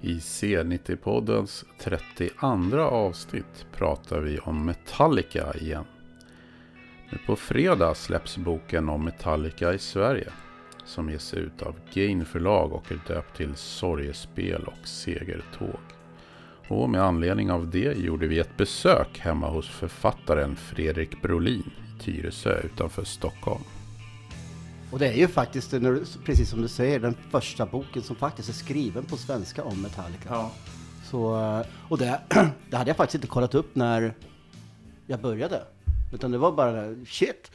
I C90-poddens 32 avsnitt pratar vi om Metallica igen. Nu på fredag släpps boken om Metallica i Sverige. Som ges ut av Gain förlag och är döpt till Sorgespel och Segertåg. Och med anledning av det gjorde vi ett besök hemma hos författaren Fredrik Brolin i Tyresö utanför Stockholm. Och det är ju faktiskt, precis som du säger, den första boken som faktiskt är skriven på svenska om Metallica. Ja. Så, eh, och det, det hade jag faktiskt inte kollat upp när jag började. Utan det var bara shit.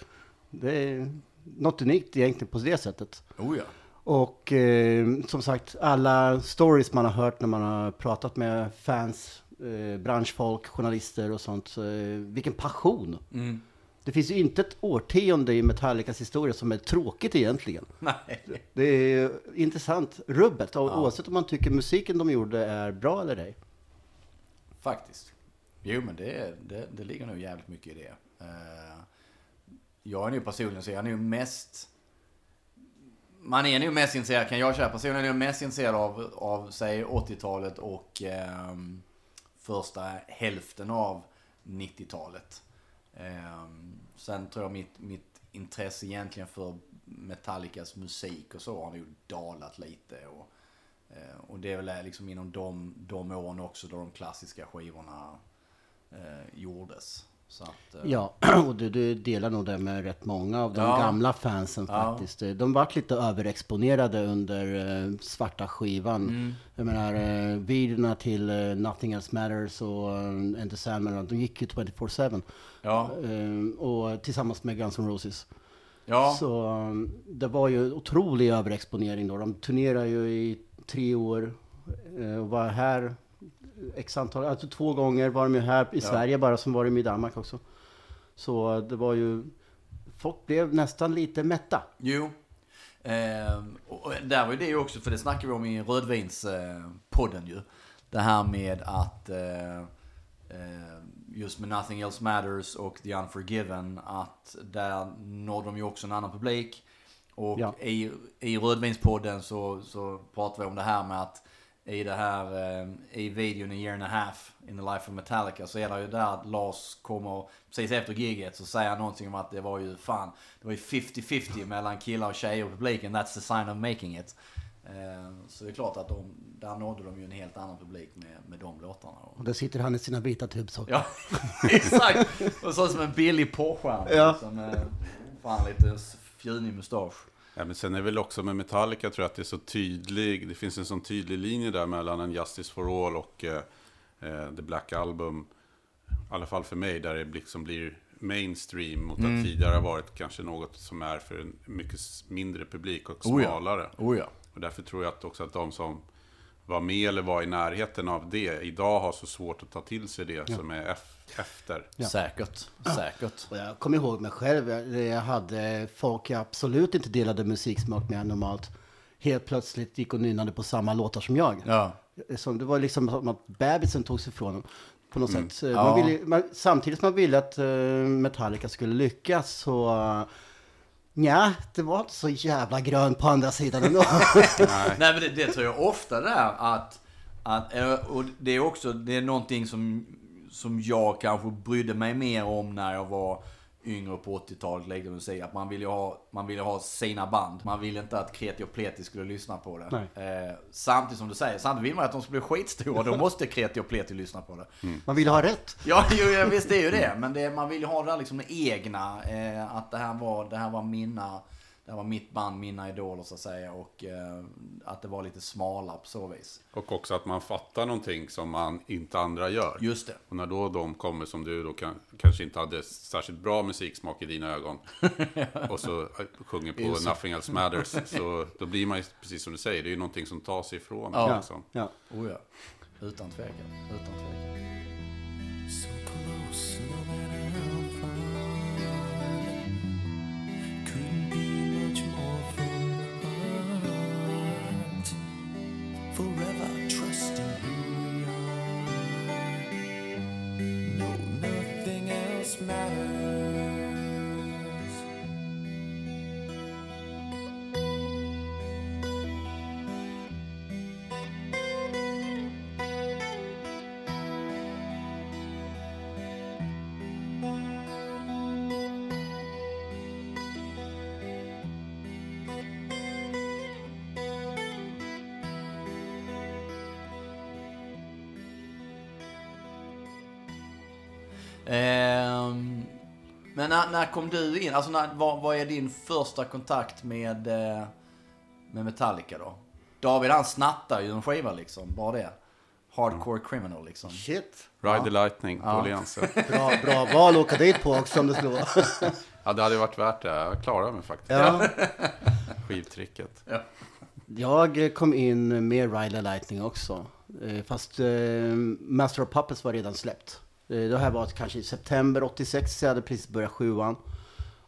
Det är något unikt egentligen på det sättet. Oh ja. Och eh, som sagt, alla stories man har hört när man har pratat med fans, eh, branschfolk, journalister och sånt. Eh, vilken passion! Mm. Det finns ju inte ett årtionde i Metallicas historia som är tråkigt egentligen. Nej. Det är intressant, rubbet, och oavsett om man tycker musiken de gjorde är bra eller ej. Faktiskt. Jo men det, det, det ligger nog jävligt mycket i det. Eh, jag är nog personligen så jag är nog mest... Man är nog mest intresserad, kan jag säga, personligen är jag mest intresserad av, av säg 80-talet och eh, första hälften av 90-talet. Eh, sen tror jag mitt, mitt intresse egentligen för Metallicas musik och så har nog dalat lite. Och, eh, och det är väl liksom inom de, de åren också då de klassiska skivorna eh, gjordes. Att, eh, Ja, och du, du delar nog det med rätt många av de Ja. gamla fansen Ja. faktiskt. De vart lite överexponerade under eh, svarta skivan. Mm. Jag menar, eh, videorna till eh, Nothing Else Matters och uh, And the Sandman, de gick ju 24-7. Ja, Eh, och tillsammans med Guns N' Roses. ja, Så det var ju otrolig överexponering då. De turnerade ju i tre år eh, och var här x antal, alltså två gånger var de ju här i Ja. Sverige bara, som var de i Danmark också. Så det var ju, folk blev nästan lite mätta. jo. Ehm, och där var ju det också, för det snackade vi om i Rödvinspodden ju. Det här med att eh, eh, just med Nothing Else Matters och The Unforgiven, att där nådde de ju också en annan publik. Och Ja. i, i Rödvinspodden så, så pratar vi om det här med att i det här, eh, i videon A year and a half in the life of Metallica så är det ju där att Lars kommer, precis efter giget så säger han någonting om att det var ju fan, det var ju 50-50 mellan killar och tjejer och publiken, that's the sign of making it. Eh, Så det är klart att de, där nådde de ju en helt annan publik med, med de låtarna. Och- Och där sitter han i sina vita tubsockor. Ja, exakt! Och så som en billig porrstjärna. Ja. Som, eh, fan lite fjunig mustasch. Ja, men sen är väl också med Metallica tror jag att det är så tydlig, det finns en sån tydlig linje där mellan en Justice for All och eh, eh, The Black Album. I alla fall för mig, där det liksom blir mainstream mot att tidigare har varit kanske något som är för en mycket mindre publik och Oh ja. smalare. Oh ja. Och därför tror jag att också att de som var med eller var i närheten av det idag har så svårt att ta till sig det som är ef- efter. Ja. Säkert, säkert. Och jag kommer ihåg mig själv, jag, jag hade folk jag absolut inte delade musiksmak med normalt. Helt plötsligt gick och nynnade på samma låtar som jag. Ja. Som, det var liksom som att bebisen togs ifrån dem på något sätt. Mm. Ja. Man ville, man, samtidigt som man ville att eh, Metallica skulle lyckas så... Uh, ja, det var inte så jävla grönt på andra sidan ändå. Nej men det, det tror jag ofta det där att, att eh, och det är också, det är någonting som, som jag kanske brydde mig mer om när jag var yngre på 80-talet, lägger musik. Att man ville ha, man ville ha sina band. Man ville inte att Kreti och Pleti skulle lyssna på det. Eh, samtidigt som du säger, samtidigt vill man att de ska bli skitstora. Då måste Kreti och Pleti lyssna på det. Man ville ha rätt. Ja, jo, visst det är ju det. Men det, man vill ju ha det där liksom egna. Eh, att det här, var, det här var mina, det här var mitt band, mina idoler så att säga. Och eh, att det var lite smalare på så vis. Och också att man fattar någonting som man inte andra gör. Just det. Och när då de kommer som du då kan, kanske inte hade särskilt bra musiksmak i dina ögon. och så äh, sjunger på. Nothing Else Matters. Så då blir man ju, precis som du säger, det är ju någonting som tas ifrån. Ja. Liksom. Ja. Oh ja. Utan tvekan. Utan tvekan. So close, no this matters. När, när kom du in? Alltså när, vad, vad är din första kontakt med, eh, med Metallica då? David han snattar ju en skiva liksom, bara det. Hardcore criminal liksom. Shit. Ride the Lightning på Ja. Åhlénsen. Bra, bra val att åka dit på också om det skulle vara. Ja, det hade varit värt det. Jag klarade mig faktiskt. Ja. Skivtricket. Jag kom in med Riley Lightning också. Eh, Fast eh, Master of Puppets var redan släppt. Eh, Det här var kanske i september 86, jag hade precis börjat sjuan.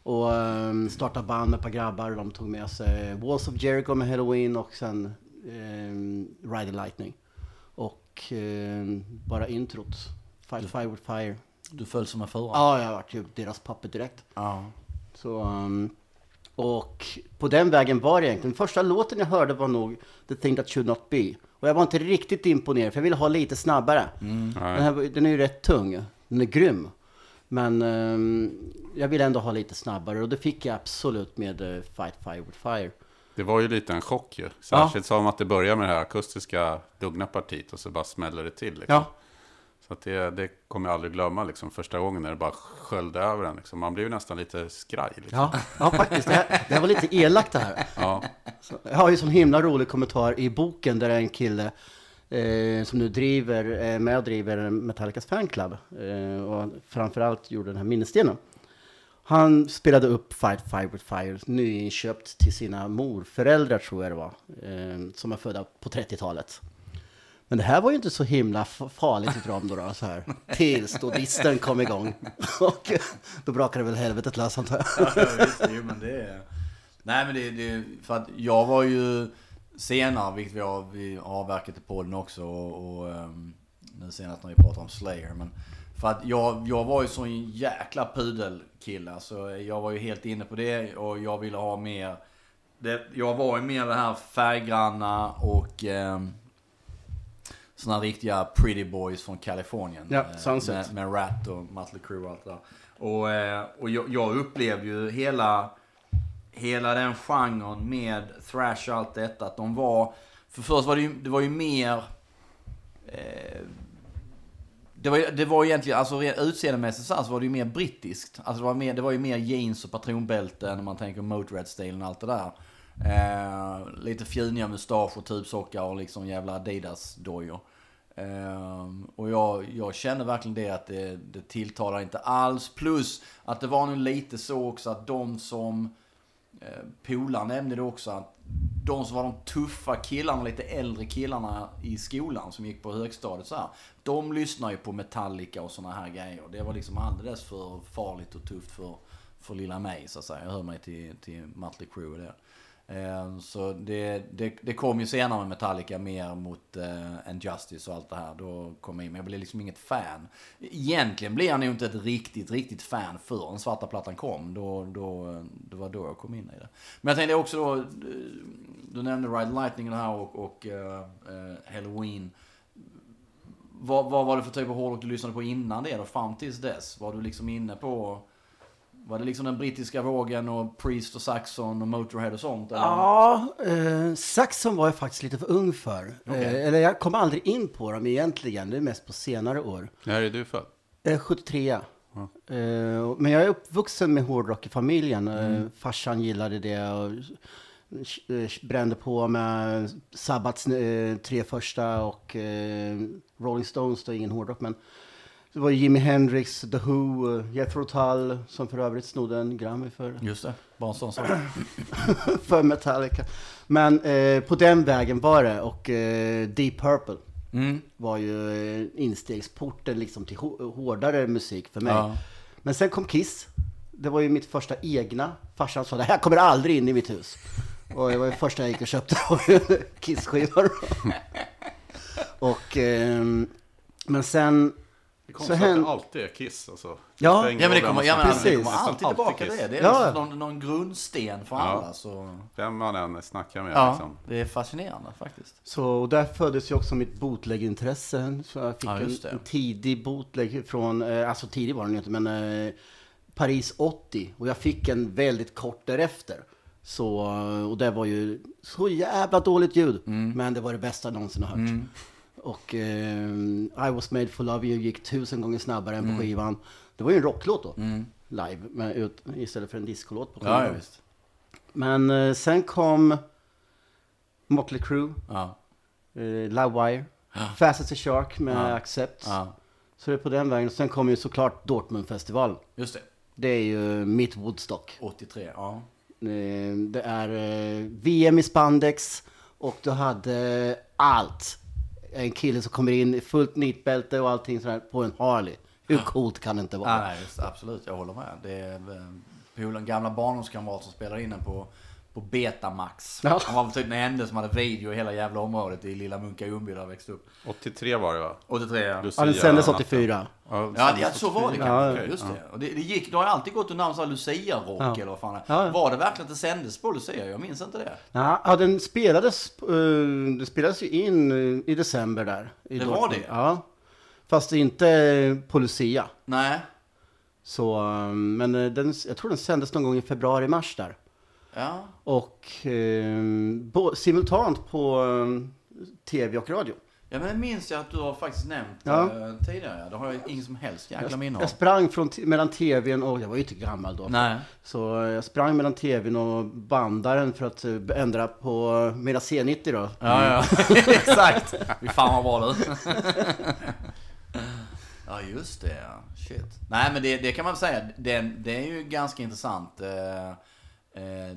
Och um, startade band med ett par grabbar. De tog med sig Walls of Jericho med Halloween och sen um, Ride the Lightning. Och ehm, bara introt. Fight Fire with Fire. Du föll som en fura. Ja, jag vart ju deras papper direkt. Ja. Så, um, och på den vägen var det egentligen. Första låten jag hörde var nog The Thing That Should Not Be. Och jag var inte riktigt imponerad, för jag ville ha lite snabbare. Den, här, den är ju rätt tung. Den är grym. Men um, jag ville ändå ha lite snabbare och det fick jag absolut med eh, Fight Fire with Fire. Det var ju lite en chock ju. Särskilt som att det börjar med det här akustiska lugna partiet och så bara smäller det till. Liksom. Ja. Så att det, det kommer jag aldrig glömma liksom, första gången när det bara sköljde över en. Liksom. Man blir ju nästan lite skraj. Liksom. Ja, ja faktiskt. Det här, det här var lite elakt det här. Ja. Så, jag har ju sån himla rolig kommentar i boken där det är en kille eh, som nu driver, eh, med och driver Metallicas fanclub. Eh, och framförallt gjorde den här minnesstenen. Han spelade upp Fight Fire with Fire, nyinköpt till sina morföräldrar tror jag det var. Eh, som är födda på 30-talet. Men det här var ju inte så himla farligt för dem då, då så här. Tills då disten kom igång. Och då brakade väl helvetet lös antar jag. Ja, visst, jo, men det är... Nej, men det, det för att jag var ju senare, vilket vi har, vi har avverkat i podden också, och, och ehm, nu senast när vi pratar om Slayer, men för att jag, jag var ju sån jäkla pudelkille, alltså jag var ju helt inne på det och jag ville ha mer, det, jag var ju mer det här färggranna och ehm, såna riktiga pretty boys från Kalifornien. Ja, Eh. Med, med Rat och Mötley Crüe och allt det där. Och, eh, och jag, jag upplevde ju hela, hela den genren med thrash och allt detta. Att de var, för först var det ju, det var ju mer... Eh, det var, det var egentligen, alltså utseendemässigt så var det ju mer brittiskt. Alltså det var, mer, det var ju mer jeans och patronbälten man tänker Motörhead-stilen och allt det där. Eh, lite fjuniga mustascher, tubsockar och liksom jävla Adidas-dojor. Eh, och jag, jag känner verkligen det att det, det tilltalar inte alls. Plus att det var nog lite så också att de som eh, Polaren nämnde det också att de som var de tuffa killarna, lite äldre killarna i skolan som gick på högstadiet så här. De lyssnar ju på Metallica och såna här grejer. Det var liksom alldeles för farligt och tufft för, för lilla mig så att säga. Jag hör mig till, till Mötley Crüe och det. Ehm, så det, det, det kom ju senare med Metallica mer mot eh, uh, Injustice och allt det här. Då kom jag in, men jag blev liksom inget fan. Egentligen blev jag nog inte ett riktigt, riktigt fan förrän svarta plattan kom. Då, då, det var då jag kom in i det. Men jag tänkte också då, eh, du nämnde Ride Lightning här och, och uh, uh, Halloween. Vad, vad var det för typ av hårdrock du lyssnade på innan det då, fram tills dess? Var du liksom inne på... Var det liksom den brittiska vågen och Priest och Saxon och Motorhead och sånt? Eller? Ja, eh, Saxon var jag faktiskt lite för ung för. Okej. Eh, eller jag kom aldrig in på dem egentligen, det är mest på senare år. När är du född? Eh, 73 eh, Men jag är uppvuxen med hårdrock i familjen. Eh, farsan gillade det och eh, brände på med Sabbats eh, tre första och eh, Rolling Stones, då ingen hårdrock men det var Jimi Hendrix, The Who, eh, Jethro Tull som för övrigt snodde en Grammy för Just det, sån sak. för Metallica. Men eh, på den vägen var det och eh, Deep Purple Mm. var ju eh, instegsporten liksom till hå- hårdare musik för mig. Ja. Men sen kom Kiss. Det var ju mitt första egna. Farsan sa det här kommer aldrig in i mitt hus. Och det var ju första jag gick och köpte Kiss-skivor. och, ehm, men sen Det är konstigt att hän- det alltid är Kiss. Alltså. Ja. Ja men det kommer, ja, men det kommer alltid tillbaka till Kiss. det. Det är Ja. liksom någon, någon grundsten för Ja. alla. Så. Vem man än snackar med Ja, liksom. det är fascinerande faktiskt. Så och där föddes ju också mitt bootleg-intresse. Så jag fick Ja, en, en tidig bootleg från, eh, alltså tidig var den ju inte, men eh, Paris 80. Och jag fick en väldigt kort därefter. Så, och det var ju så jävla dåligt ljud. Mm. Men det var det bästa jag någonsin har hört. Och eh, I was made for love you gick tusen gånger snabbare än Mm. på skivan. Det var ju en rocklåt då. Live, men ut, istället för en discolåt på skivan. Ja, ja visst. Men eh, sen kom Motley Crue. Ja. Eh, Livewire. Fast as a Shark med Ja. Accept. ja, Så det är på den vägen. Sen kommer ju såklart Dortmundfestivalen. just det. Det är ju mitt Woodstock. 83, ja. Eh, Det är VM i spandex och du hade allt. En kille som kommer in i fullt nitbälte och allting sådär på en Harley. Hur coolt kan det inte vara? Nej, just, absolut, jag håller med. Det är eh, polaren, gamla barndomskamrat som spelar in den på, på Betamax. Ja. Han var typ den enda som hade video i hela jävla området i lilla Munka Ljungby där jag växte upp. 83 var det va? 83 ja. Lucia Ja, den sändes natten. 84. Ja, Ja, det, ja, så var det kanske. Ja, just det. Och det, det, gick, det har ju alltid gått under namn såhär Lucia-rock Ja. eller vad fan det. Ja. Var det verkligen att det sändes på Lucia? Jag minns inte det. Ja, den spelades, eh, den spelades ju in eh, i december där. I Det var Dortmund. det? Ja. Fast inte på Lucia. Nej. Så, eh, men den, jag tror den sändes någon gång i februari-mars där. Ja. Och eh, bo, simultant på eh, tv och radio. Ja men det minns jag att du har faktiskt nämnt Ja. eh, tidigare. Det har jag ingen som helst jäkla minne av. Jag sprang från mellan tvn och, jag var ju inte gammal då. Nej. Så eh, jag sprang mellan tvn och bandaren för att eh, ändra på mina C90 då. Ja, ja. Exakt. Fy fan vad bra du. ja, just det. Ja. Shit. Nej, men det, det kan man väl säga. Det, det är ju ganska intressant. Eh, eh,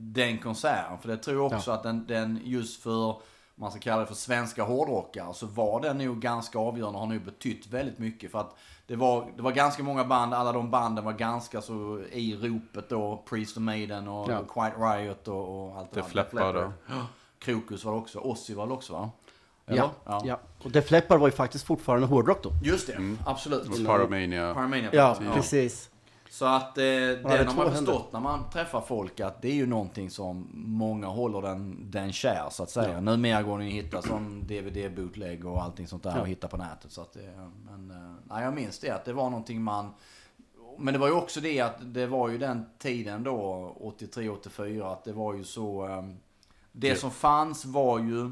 den konserten. För det tror jag också att den, den just för, man ska kalla det för svenska hårdrockare, så var den nog ganska avgörande och har nog betytt väldigt mycket. För att det var, det var ganska många band, alla de banden var ganska så i ropet då. Priest of Maiden och, Ja. och Quiet Riot och, och allt det där. Då. Ja. Krokus var det också. Ozzy var det också va? Ja, ja. ja. Och Def Leppard var ju faktiskt fortfarande hårdrock då. Just det, absolut. Och Paramania. Paramania. Ja, ja. precis. Så att eh, det har man händer. förstått när man träffar folk att det är ju någonting som många håller den, den kär så att säga. Ja. Numera går den ju att hitta som DVD-bootleg och allting sånt där Ja. och hitta på nätet. Så att det, men eh, nej, jag minns det att det var någonting man men det var ju också det att det var ju den tiden då, 83-84, att det var ju så... eh, Det som fanns var ju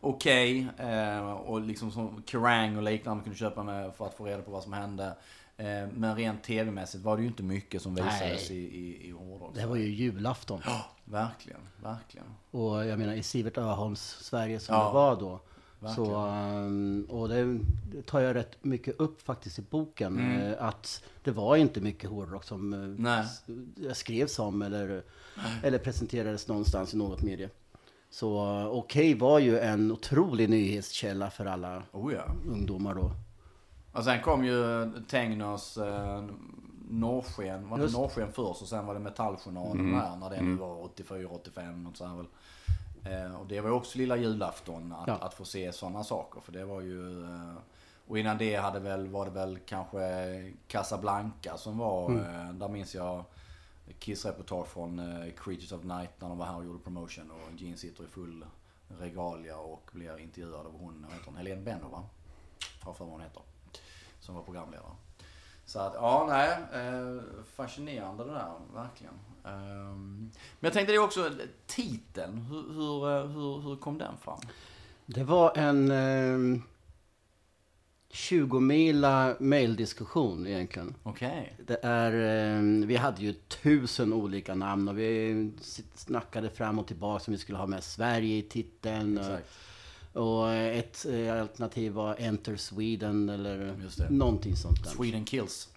okej. eh, och liksom som Kerrang och liknande kunde köpa med för att få reda på vad som hände. Eh, men rent tv-mässigt var det ju inte mycket som visades i, Nej. i, i hårdrock. Det var ju julafton. Ja, verkligen, verkligen. Och jag menar i Sivert Öholms Sverige som Ja, det var då. verkligen. Så, um, och det, tar jag rätt mycket upp faktiskt i boken. Mm. eh, Att det var inte mycket hårdrock som eh, Nej. skrevs om eller, eller presenterades någonstans i något medie. Så Okej var ju en otrolig nyhetskälla för alla Oh ja. ungdomar då. Och sen kom ju Tengners eh, Norrsken. Var det Just. Norrsken först och sen var det Metalljournalen där när det nu var 84, 85 något så här väl. Eh, och det var ju också lilla julafton att, Ja. att få se sådana saker. För det var ju... Eh, och innan det hade väl, var det väl kanske Casablanca som var, eh, där minns jag Kiss-reportage från eh, Creatures of Night när de var här och gjorde promotion. Och Gene sitter i full regalia och blir intervjuad av hon, vad heter hon, Helene Benno va? Har för vad hon heter. Som var programledare. Så att, ja, nej. Eh, fascinerande det där, verkligen. Ehm, men jag tänkte det också, titeln. Hur, hur, eh, hur, hur kom den fram? Det var en eh, 20-mila maildiskussion egentligen. Okej. Det är, eh, vi hade ju tusen olika namn och vi snackade fram och tillbaka som vi skulle ha med Sverige i titeln. Exakt. Och ett eh, alternativ var Enter Sweden eller någonting sånt där. Sweden Kills.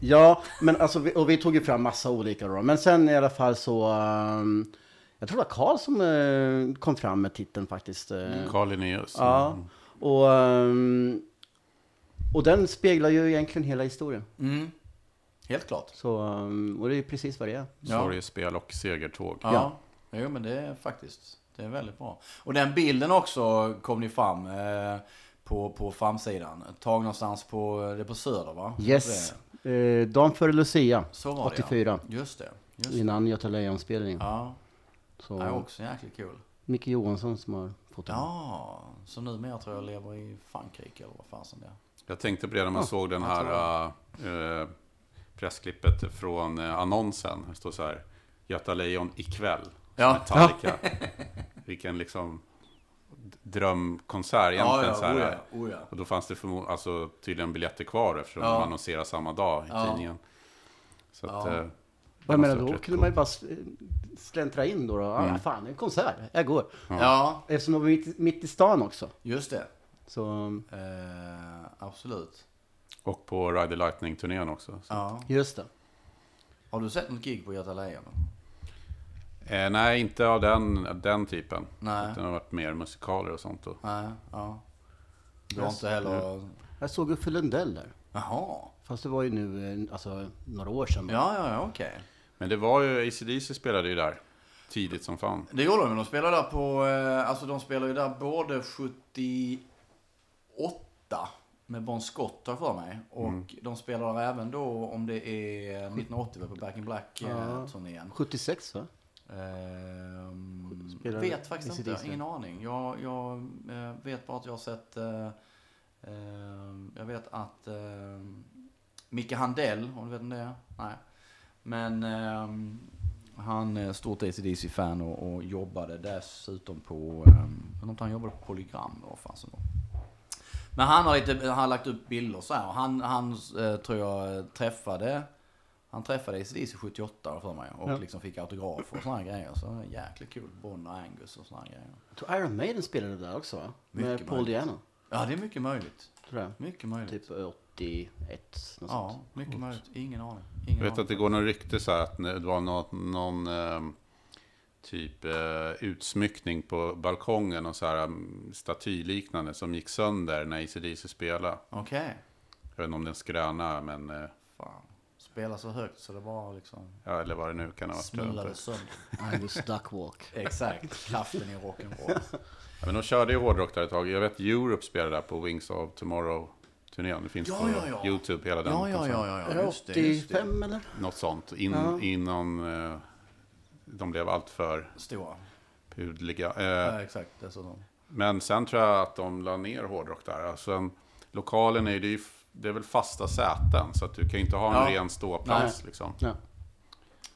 Ja, men alltså, vi, och vi tog ju fram massa olika då. Men sen i alla fall så, ehm, jag tror det var Karl som eh, kom fram med titeln faktiskt. eh. Carl Linnaeus. Ja, och, ehm, och den speglar ju egentligen hela historien. Mm. Helt klart. Så, ehm, och det är ju precis vad det är. Ja. Sorgespel och segertåg. Ja. ja. Jo, men det är faktiskt, det är väldigt bra. Och den bilden också kom ju fram. Eh, på, på framsidan. Tag någonstans på, det på Söder va? Yes. Eh, dagen före Lucia, Så var 84. det ja. Just det. Just innan Göta Lejon-spelningen. Ja, Så det är också jäkligt kul. Micke Johansson som har fått den. Ja, så numera tror jag lever i Frankrike eller vad fasen det är. Jag tänkte på det när man Ja, såg den här äh, pressklippet från annonsen. Det står så här, Göta Lejon ikväll. Ja. Metallica. Vilken liksom drömkonsert egentligen. så här, oh ja, oh ja. Och då fanns det förmo- alltså, tydligen biljetter kvar eftersom Ja. de annonserar samma dag i Ja. tidningen. Så att, Ja. eh, Vad menar då kunde man ju bara släntra in då. då. Ah, Mm. fan, en konsert. Jag går. Ja, Eftersom de var mitt, mitt i stan också. just det. Så Eh, absolut. Och på Ride the Lightning-turnén också. Så. Ja. just det. Har du sett något gig på Göta Lejon? Eh, nej, inte av den, den typen. Nej. Utan det har varit mer musikaler och sånt. Då. Nej, ja. Du har inte heller... Jag såg Uffe Lundell där. Jaha. Fast det var ju nu eh, alltså, några år sedan. Ja, ja, ja, okej. Men det var ju, ACDC spelade ju där. Tidigt som fan. Det gjorde de. De spelade där på... eh, Alltså de spelade ju där både 78 med Bon Scott har för mig. Och Mm. de spelar även då om det är 1980 på Back in Ja. Black-turnén. 76 va? Ehm, Spelar vet faktiskt inte, ingen aning. Jag, jag eh, vet bara att jag har sett... eh, ehm, jag vet att uh, Micke Handell, om du vet om det är? Nej. Men ehm, han är stort ACDC-fan och, och jobbade dessutom på... Inte, han jobbade på Polygram vad fan som var. Men han har, lite, han har lagt upp bilder så här. och Han, han eh, tror jag träffade... Han träffade ACDC 78 för mig och Ja. liksom fick autografer och här grejer. Så jäkligt kul. Bon och Angus och här grejer. Jag tror Iron Maiden spelade där också va? Med Mycket Paul möjligt. Diano. Ja, det är mycket möjligt. Tror jag. Mycket möjligt. Typ 81, något ja, sånt. mycket möjligt. Ingen aning. Ingen Jag vet aning. att det går någon rykte så här att det var något, någon ehm, typ eh, utsmyckning på balkongen och så här um, statyliknande som gick sönder när ACDC spelade. Okej. Jag vet inte om den skröna, men eh, Fan. Spela så högt så det bara liksom ja, eller vad det nu kan ha varit. smulade sönder. Angus Duckwalk. Exakt. Kraften i rock'n'roll. Ja, men de körde ju hårdrock där ett tag. Jag vet Europe spelade där på Wings of Tomorrow-turnén. Det finns Ja, på ja, ja. YouTube hela den Ja, ja, ja, ja, Just det, just det. 85 eller? Något sånt. In, Ja. Innan eh, de blev allt för Stora. pudliga. Eh, Ja, exakt. Dessutom. Men sen tror jag att de la ner hårdrock där. Alltså, en- lokalen är ju, det är det väl fasta säten. Så att du kan ju inte ha en Ja. ren ståplats. Liksom. Ja.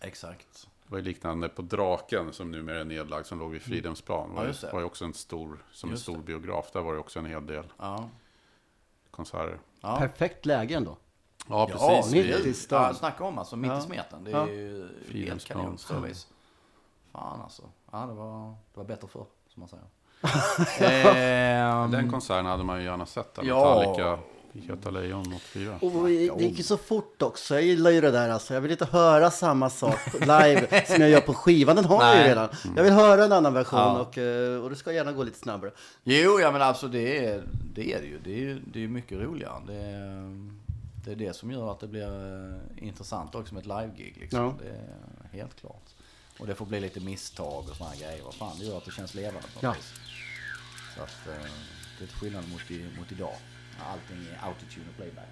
Exakt. Det var ju liknande på Draken som numera är nedlagd. Som låg vid Fridhemsplan. Det var, Ja, ju- just det. var ju också en stor, som Just en stor biograf. Där var det också en hel del Ja. konserter. Ja. Perfekt läge ändå. Ja, Ja, precis. mitt Vi- i stan. Ja, snacka om alltså, mitt Ja. i smeten. Det är Ja. ju helt Fridhemsplan. kanon service. Fan alltså. Ja, det var, det var bättre förr, som man säger. Ehm, Den konserten hade man ju gärna sett. Där, Ja. Metallica Göta Lejon 84. Och det gick ju så fort också. Jag gillar ju det där alltså. Jag vill inte höra samma sak live som jag gör på skivan. Den har jag ju redan. Jag vill höra en annan version Ja. och, eh, och det ska gärna gå lite snabbare. Jo, ja men alltså det är det, är det ju. Det är ju det är mycket roligare. Det är, det är det som gör att det blir eh, intressant också med ett live-gig. Liksom. Ja. Det är helt klart. Och det får bli lite misstag och här grejer. Vad fan, det gör att det känns levande på något Ja. vis. Så att eh, det är till skillnad mot, mot idag. Allting är autotune och playback.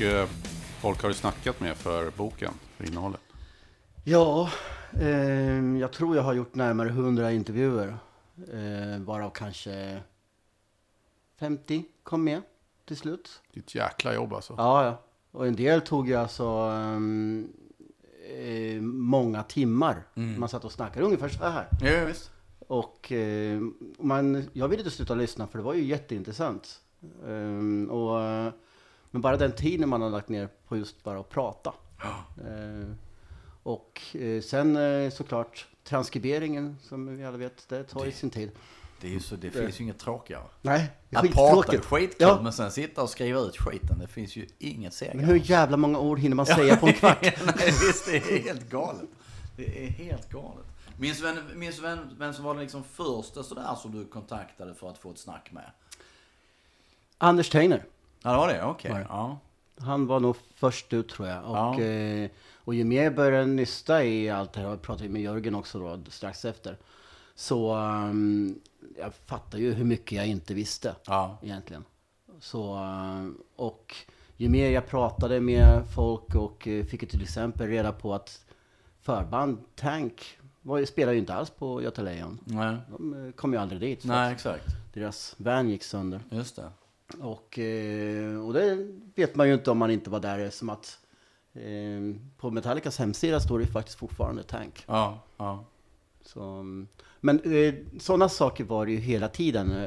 Mycket folk har du snackat med för boken, för innehållet? Ja, ehm, jag tror jag har gjort närmare 100 intervjuer. Eh, varav kanske 50 kom med till slut. Ett jäkla jobb alltså. Ja, ja. Och en del tog ju alltså ehm, eh, många timmar. Man satt och snackade ungefär så här. Ja, visst. Och eh, man, jag ville inte sluta lyssna för det var ju jätteintressant. Ehm, och, eh, men bara den tiden man har lagt ner på just bara att prata. Eh, och eh, sen eh, såklart transkriberingen som vi alla vet, det tar ju sin tid. Det, är ju så, det finns ju inget tråkigare. Nej, det är Att prata är skitkul, Ja. men sen sitta och skriva ut skiten, det finns ju inget Men seger. hur jävla många ord hinner man säga på en kvart? Nej, visst, det är helt galet. Det är helt galet. Minns vem, minns vem, vem som var den liksom första sådär som du kontaktade för att få ett snack med? Anders Teiner. Ja, det var det? Okej. Var det? Ja. Han var nog först ut tror jag. Och, Ja. eh, och ju mer jag började nysta i allt det här, jag pratade med Jörgen också då strax efter. Så ehm, jag fattar ju hur mycket jag inte visste Ja. egentligen. Så, ehm, och ju mer jag pratade med folk och eh, fick till exempel reda på att förband Tank var, spelade ju inte alls på Göta Lejon. Nej. De eh, kom ju aldrig dit. Nej, exakt. Deras van gick sönder. Just det. Och, eh, och det vet man ju inte om man inte var där som att eh, på Metallicas hemsida står det faktiskt fortfarande Tank. Ja, ja. Så, men eh, sådana saker var det ju hela tiden.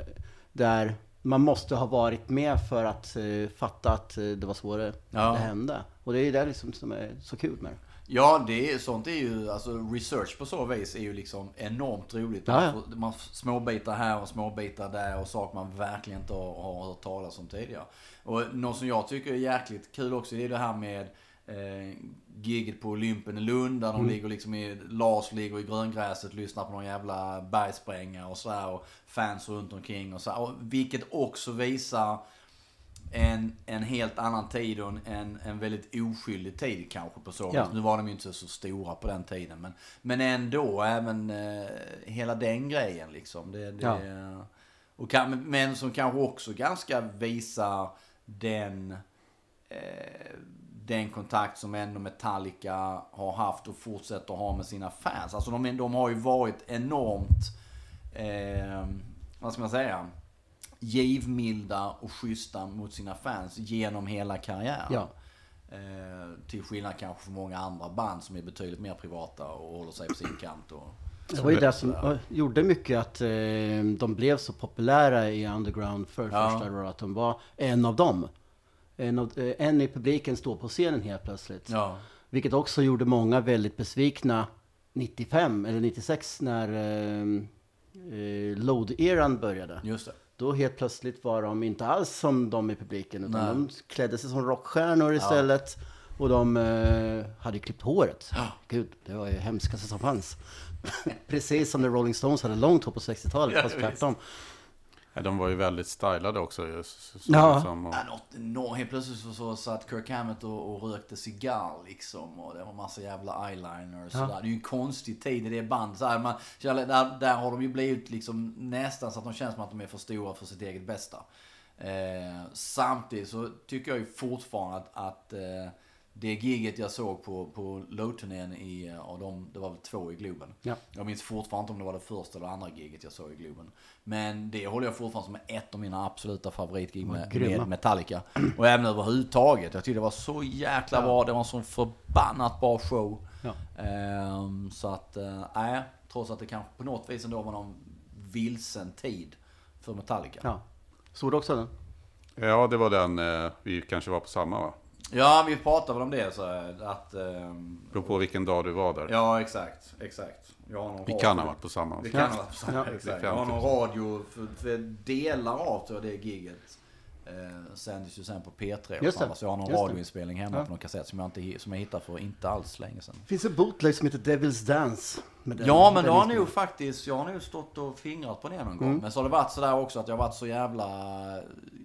Där man måste ha varit med för att fatta att det var så det, Ja. det hände. Och det är ju det liksom som är så kul med det. Ja, det är, sånt är ju, alltså research på så vis är ju liksom enormt roligt. Ja, ja. Man man småbitar här och småbitar där och saker man verkligen inte har, har hört talas om tidigare. Och något som jag tycker är jäkligt kul också, det är det här med eh, giget på Olympen i Lund där de ligger liksom i, Lars ligger i gröngräset, lyssnar på någon jävla bergsprängare och så här och fans runt omkring och så. Och vilket också visar en, en helt annan tid och en, en, väldigt oskyldig tid kanske på så. Ja. Nu var de ju inte så stora på den tiden. Men, men ändå, även eh, hela den grejen liksom. Det, det, Ja. och kan, men som kanske också ganska visar den, eh, den kontakt som ändå Metallica har haft och fortsätter ha med sina fans. Alltså de, de har ju varit enormt, eh, vad ska man säga? Givmilda och schyssta mot sina fans genom hela karriären. Ja. Eh, till skillnad kanske från många andra band som är betydligt mer privata och håller sig på sin kant. Och, Det var ju det som gjorde mycket att eh, de blev så populära i underground för Ja. första då, att de var en av dem. En, av, eh, en i publiken står på scenen helt plötsligt. Ja. Vilket också gjorde många väldigt besvikna 95 eller 96 när eh, eh, Load-eran började. Just det. Då helt plötsligt var de inte alls som de i publiken utan Nej. de klädde sig som rockstjärnor istället. Och de eh, hade klippt håret. Ja. Gud, det var ju hemskaste som fanns. Precis som när Rolling Stones hade långt hår på 60-talet, Ja, fast tvärtom. Ja, de var ju väldigt stylade också. Just, så, Ja. som, och, Ja, något enormt. Helt plötsligt så, så satt Kirk Hammett och, och rökte cigarr liksom. Och det var massa jävla eyeliner och sådär. Det är ju en konstig tid i det bandet. Man, där, där har de ju blivit liksom nästan så att de känns som att de är för stora för sitt eget bästa. Eh, samtidigt så tycker jag ju fortfarande att, att eh, det giget jag såg på, på Low-turnén i, eh, och de, det var väl två i Globen. Ja. Jag minns fortfarande inte om det var det första eller andra giget jag såg i Globen. Men det håller jag fortfarande som ett av mina absoluta favoritgig med, med Metallica. Och även överhuvudtaget. Jag tyckte det var så jäkla bra. Det var en sån förbannat bra show. Ja. Ehm, så att, eh, nej. trots att det kanske på något vis ändå var någon vilsen tid för Metallica. Ja. Såg du också den? ja, det var den. Eh, vi kanske var på samma va? Ja, vi pratade väl om det så att... ehm, Beror på vilken dag du var där. ja, exakt. Exakt. Jag har någon Vi radio- kan ha varit på samma. Vi kan ha varit på samma, Ja. exakt. Jag har någon radio för, för delar av tror jag det giget. Eh, sändes ju sen på P3 och sådär. Så jag har någon radioinspelning hemma Ja. på någon kassett som jag, inte, som jag hittade för inte alls länge sedan. Finns en bootleg som heter Devil's Dance. den- Ja men då har nog faktiskt, jag har nog stått och fingrat på det någon gång. Mm. Men så har det varit sådär också att jag har varit så jävla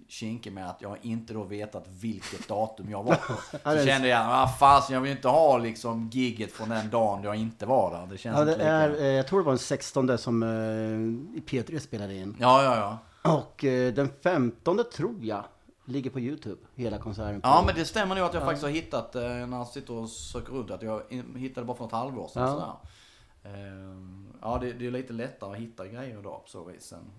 kinkig med att jag inte då vetat vilket datum jag var på. Så kände jag, ah, fasen jag vill inte ha liksom gigget från den dagen jag inte var där. Det känns Ja, det är, eh, jag tror det var den 16 som eh, i P3 spelade in. Ja, ja, ja. Och eh, den 15 tror jag ligger på Youtube, hela konserten. Ja, på- men det stämmer nog att jag faktiskt har hittat, eh, när jag sitter och söker runt, att jag hittade bara för något halvår sedan. Ja. Sådär. Ehm, Ja, det, det är lite lättare att hitta grejer idag på så vis än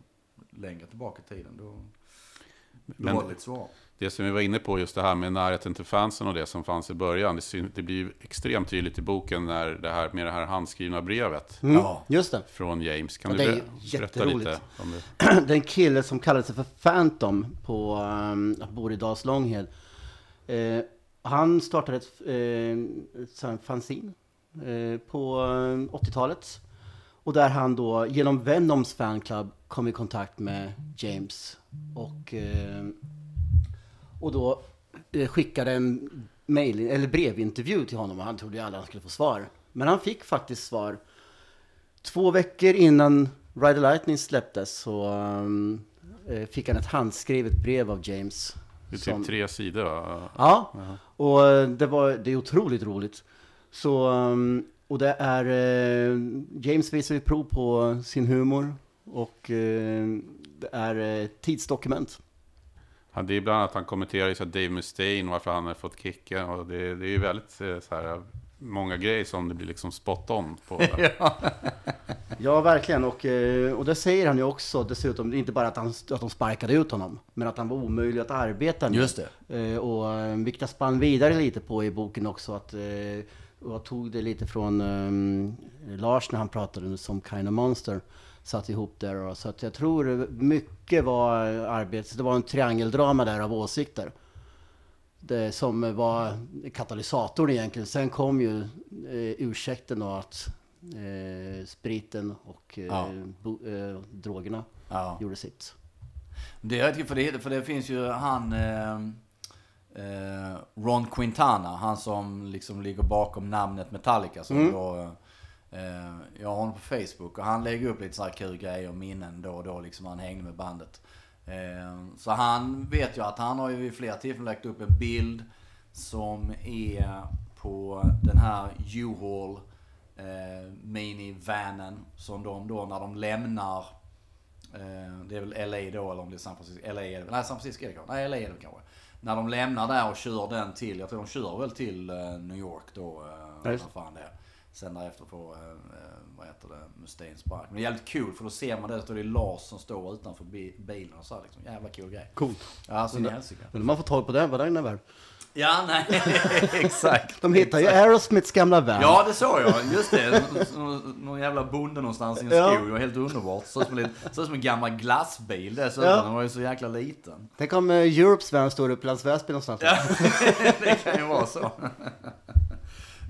längre tillbaka i tiden. Då, då Men- var det lite svårare. Det som vi var inne på, just det här med närheten till fansen och det som fanns i början. Det, blir ju extremt tydligt i boken när det här, med det här handskrivna brevet Mm, Ja. Just det. från James. Kan Ja, du det är ber- berätta jätteroligt. lite om det? det är en kille som kallar sig för Phantom på, um, bor i Dals Långhed. Eh, han startade ett, eh, ett fanzine eh, på eh, 80-talet. Och där han då genom Venoms fanclub kom i kontakt med James. Och, eh, och då eh, skickade en mail, eller brevintervju till honom och han trodde ju aldrig han skulle få svar. Men han fick faktiskt svar. Två veckor innan Ride the Lightning släpptes så um, fick han ett handskrivet brev av James. Det är typ som- tre sidor va? Ja, och eh, det, var, det är otroligt roligt. Så, um, och det är, eh, James visar ju prov på sin humor och eh, det är eh, tidsdokument. Han, det är bland annat han kommenterar så Dave Mustaine, varför han har fått kicken. Och det, det är ju väldigt eh, så här, många grejer som det blir liksom spot on på. Ja, verkligen. Och, eh, och det säger han ju också dessutom. Inte bara att, han, att de sparkade ut honom, men att han var omöjlig att arbeta med. Just det. Eh, och vilket jag spann vidare lite på i boken också. Att, och jag tog det lite från eh, Lars när han pratade som Kind of Monster. Satt ihop där. Och, så att jag tror mycket var arbete. Det var en triangeldrama där av åsikter. Det som var katalysatorn egentligen. Sen kom ju eh, ursäkten då att eh, spriten och eh, Ja. bo, eh, drogerna Ja. gjorde sitt. Det är för det, för det finns ju han eh, eh, Ron Quintana, han som liksom ligger bakom namnet Metallica. Som då, eh, jag har honom på Facebook och han lägger upp lite så här kul grejer och minnen då och då liksom han hängde med bandet. Eh, så han vet ju att han har ju vid flera tillfällen lagt upp en bild som är på den här U-Haul eh, minivanen som de då när de lämnar Eh, Det är väl LA då eller om det är San Francisco. LA är det? Nej, San Francisco är det kanske. Nej, LA är det kanske. När de lämnar där och kör den till, jag tror de kör väl till eh, New York då. eh, vad fan det är. Sen därefter får, eh, eh, vad heter det, Mustaine spark. Men det är jävligt kul för då ser man det, så det är Lars som står utanför bi- bilen och så här, liksom. Jävla cool grej. Coolt. Ja, så helsike. Men man får tag på den, vad den är värd. Ja, nej, exakt. De hittar ju Aerosmiths gamla van. Ja, det såg jag. Just det. Nå- Någon jävla bonde någonstans i en Ja. skog. Det var helt underbart. Såg ut som, som en gammal glassbil dessutom. Ja. Den var ju så jäkla liten. Tänk om eh, Europes van står uppe i Las Väsby någonstans. det kan ju vara så.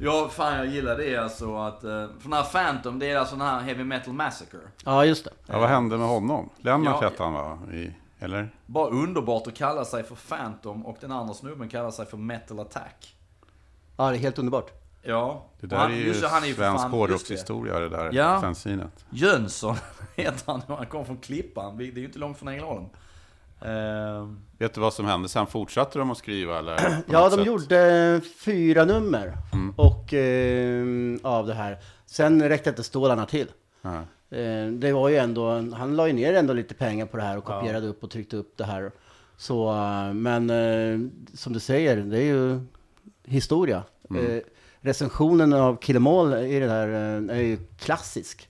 Ja, fan jag gillar det alltså att... eh, För den här Phantom, det är alltså den här Heavy Metal Massacre. Ja, just det. Ja, vad hände med honom? Lennart Ja, hette han va? I, eller? Bara underbart att kalla sig för Phantom och den andra snubben kallar sig för Metal Attack. Ja, det är helt underbart. Ja. Det där han- är ju just han är svensk det. hårdrockshistoria det där Ja. fanzinet. Jönsson heter han och han kom från Klippan. Det är ju inte långt från Ängelholm. Ehm, Vet du vad som hände? Sen fortsatte de att skriva eller? Ja, de sätt? gjorde fyra nummer och, eh, av det här. Sen räckte inte stålarna till. Ja. Eh, det var ju ändå, han la ju ner ändå lite pengar på det här och kopierade upp och tryckte upp det här. Så, eh, men eh, som du säger, det är ju historia. Eh, recensionen av Kill 'Em All i det här är ju klassisk.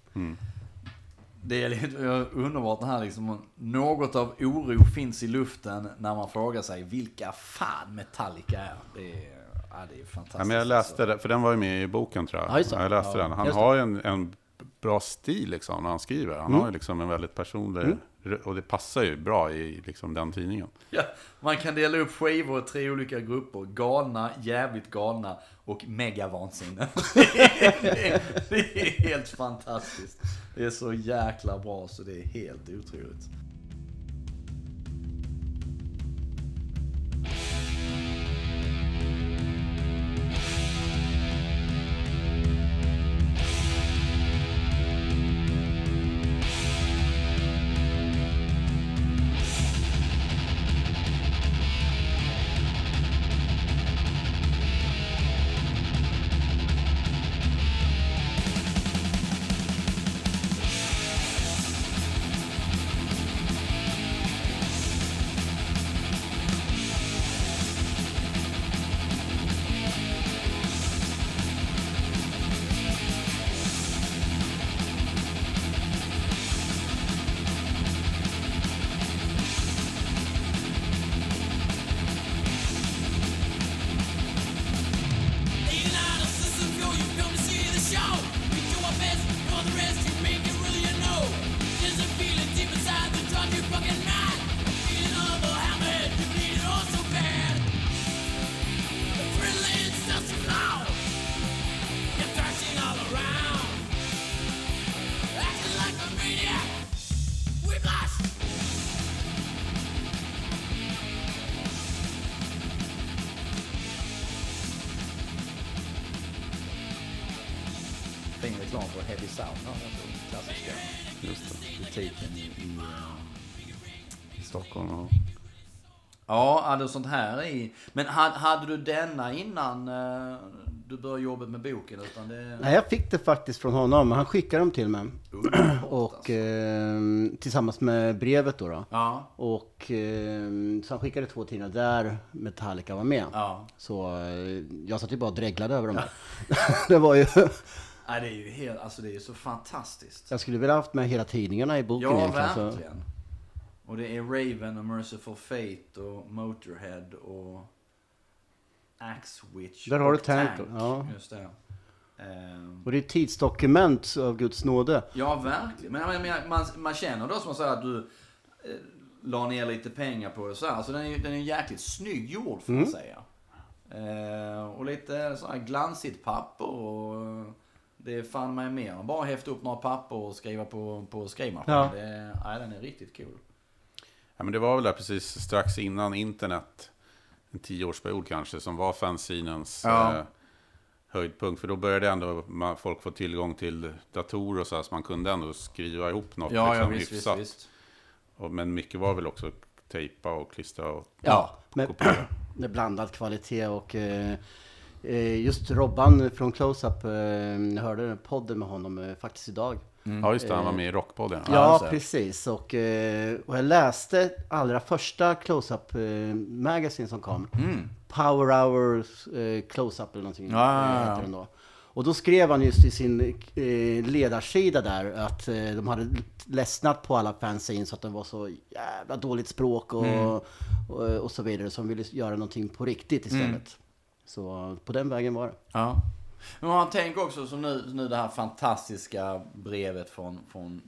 Det är lite underbart det här liksom. Något av oro finns i luften när man frågar sig vilka fan Metallica är. Det är, ja, det är fantastiskt. Ja, men jag läste det, för den var ju med i boken tror jag. Ja, just det. jag läste den. Han har ju en, en bra stil liksom när han skriver. Han har ju liksom en väldigt personlig, och det passar ju bra i liksom den tidningen. Ja, man kan dela upp skivor i tre olika grupper. Galna, jävligt galna och mega vansinne. det, det är helt fantastiskt. Det är så jäkla bra så det är helt otroligt. Hade sånt här i. Men hade, hade du denna innan eh, du började jobbet med boken? Utan det... Nej, jag fick det faktiskt från honom. Han skickade dem till mig. Underbart, Och eh, tillsammans med brevet då. då. Ja, Och eh, så han skickade två tidningar där Metallica var med. ja. Så eh, jag satt ju bara och dreglade över dem där. det var ju... Nej, det är ju helt, alltså det är ju så fantastiskt. Jag skulle vilja haft med hela tidningarna i boken Ja, egentligen. Så. Och det är Raven och Merciful Fate och Motorhead och Axe Witch Där har och du Tank då, ja. Just det. Ehm, Och det är tidsdokument av Guds nåde. Ja, verkligen. Men menar, man, man känner då som man säger att du eh, la ner lite pengar på det så här. Så den är den är jäkligt snygg gjord får Mm. man säga. Eh, och lite så här glansigt papper och det är fan mig mer bara häfta upp några papper och skriva på, på skrivmaskin. Ja. Det, nej, den är riktigt cool. Ja, men det var väl där precis strax innan internet, en tioårsperiod kanske, som var fanzinens Ja. eh, höjdpunkt. För då började ändå man, folk få tillgång till datorer och så, här, så man kunde ändå skriva ihop något Ja, ja liksom, visst, visst, hyfsat. visst. Och, men mycket var väl också tejpa och klistra och Ja, men kopiera. med blandad kvalitet och eh, eh, just Robban från Close-Up, eh, jag hörde podden med honom eh, faktiskt idag. Ja, just det, han var med i Rockpodden. Ja, precis. Och, eh, och jag läste allra första Close-Up eh, Magazine som kom. Mm. Power Hours eh, Close-Up eller någonting. Ja, ja, ja. eh, heter den då. Och då skrev han just i sin eh, ledarsida där att eh, de hade ledsnat på alla fanzines så att de var så jävla dåligt språk och, Mm. och, och så vidare. Så de ville göra någonting på riktigt istället. Mm. Så på den vägen var det. Ja. Men man tänker också som nu, nu det här fantastiska brevet från, från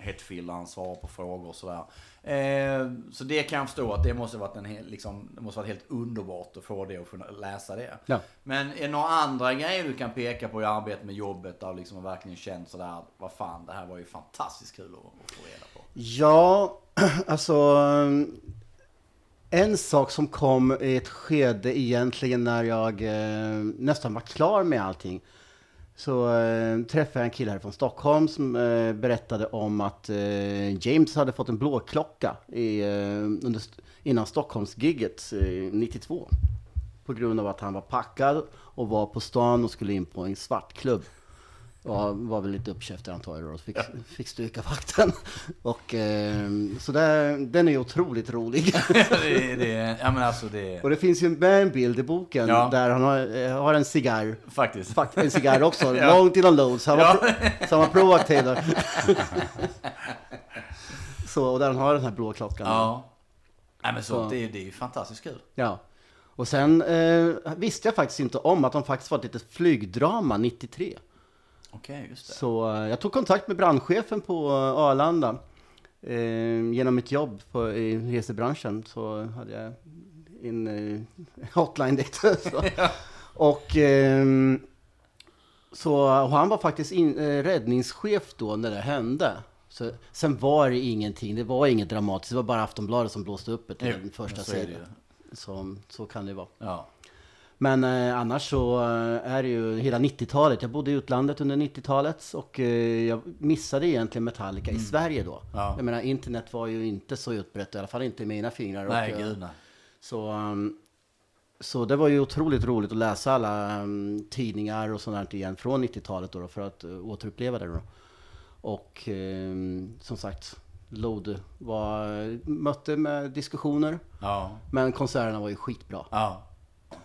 Hetfield, han svarar på frågor och sådär. Eh, så det kan jag förstå att det måste varit en hel, liksom, det måste varit helt underbart att få det och kunna läsa det. Ja. Men är det några andra grejer du kan peka på i arbetet med jobbet där liksom har verkligen känt sådär, vad fan, det här var ju fantastiskt kul att, att få reda på. Ja, alltså en sak som kom i ett skede egentligen när jag eh, nästan var klar med allting. Så eh, träffade jag en kille här från Stockholm som eh, berättade om att eh, James hade fått en blåklocka i, eh, under, innan Stockholmsgigget eh, 92. På grund av att han var packad och var på stan och skulle in på en svartklubb. Ja, var väl lite uppkäftig antar jag då. Fick, fick stryka vakten. Och, eh, så där, den är otroligt rolig. det, det, ja men alltså det, Och det finns ju med en bild i boken Ja. där han har, eh, har en cigarr. faktiskt. Fakt, en cigarr också, Ja. långt innan load. Så han var, Ja. pro, så han var proaktiv där. så, och där han har den här blå klockan. Ja. Nej men så, Så. det, det är ju fantastiskt kul. Ja. Och sen eh, visste jag faktiskt inte om att de faktiskt var ett litet flygdrama 93. Okej, just det. Så eh, jag tog kontakt med brandchefen på eh, Arlanda. Eh, genom mitt jobb på, i resebranschen så hade jag en eh, hotline dit. så. Och, ehm, så, och han var faktiskt in, eh, räddningschef då när det hände. Så, sen var det ingenting, det var inget dramatiskt, det var bara Aftonbladet som blåste upp det till den första sidan. Så, så kan det vara. Ja. Men eh, annars så eh, är det ju hela 90-talet. Jag bodde i utlandet under 90-talet och eh, jag missade egentligen Metallica i Sverige då. Mm. Ja. Jag menar internet var ju inte så utbrett, i alla fall inte i mina fingrar. Nej, och, eh, gud nej. Så, um, så det var ju otroligt roligt att läsa alla um, tidningar och sånt där igen från 90-talet då, då för att uh, återuppleva det då. Och um, som sagt, Load var, mötte med diskussioner, Ja. men konserterna var ju skitbra. Ja.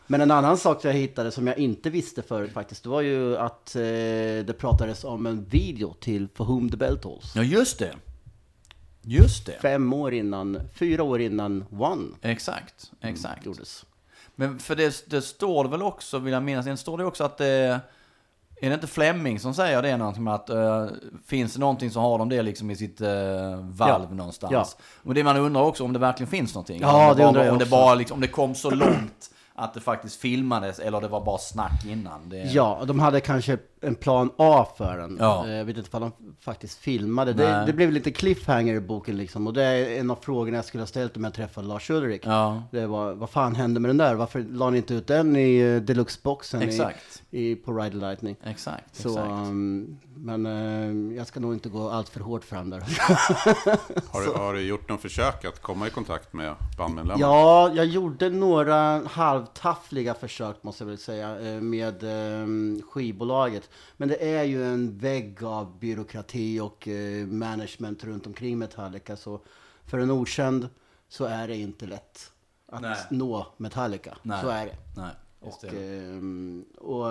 Men en annan sak jag hittade som jag inte visste förut faktiskt, det var ju att eh, det pratades om en video till For Whom the Bell Tolls. Ja, just det. Just det. Fem år innan, fyra år innan One Exakt, exakt. gjordes. Men för det, det står det väl också, vill jag minnas, det står det också att det... Är det inte Fleming som säger det någonting med att eh, finns det någonting så har de det liksom i sitt uh, valv Ja. någonstans. Ja. Och det man undrar också om det verkligen finns någonting. Ja, om det bara, undrar jag om det bara liksom, om det kom så långt att det faktiskt filmades eller det var bara snack innan. Det, Ja, de hade kanske en plan A för den. Ja. Eh, Jag vet inte om de faktiskt filmade. Det, det blev lite cliffhanger i boken liksom. Och det är en av frågorna jag skulle ha ställt om jag träffade Lars Ulrik. Ja, Det var, vad fan hände med den där? Varför la ni inte ut den i uh, deluxe-boxen i, exakt. i, på Ride Lightning? Exakt, Så, exakt. um, men eh, jag ska nog inte gå allt för hårt fram där. Har, du, har du gjort någon försök att komma i kontakt med bandmedlemmar? Ja, jag gjorde några halvtaffliga försök måste jag väl säga eh, med eh, skivbolaget. Men det är ju en vägg av byråkrati och eh, management runt omkring Metallica. Så för en okänd så är det inte lätt att Nej. nå Metallica. Nej. Så är det. Nej, Och, ehm, och,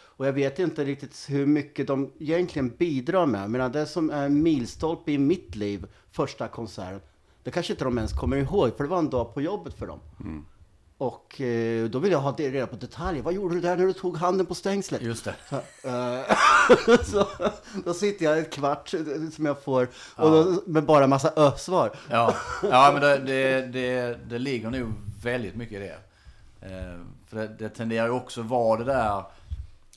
och jag vet inte riktigt hur mycket de egentligen bidrar med. Menar, det som är en milstolpe i mitt liv, första konserten, det kanske inte de ens kommer ihåg, för det var en dag på jobbet för dem. Och eh, då vill jag ha det reda på detaljer. Vad gjorde du där när du tog handen på stängslet? Just det. Eh, så, då sitter jag ett kvart eh, som jag får, och då, med bara massa ö-svar. Ja, ja men det, det, det, det ligger nog väldigt mycket i det. Eh, för det, det tenderar ju också vara det där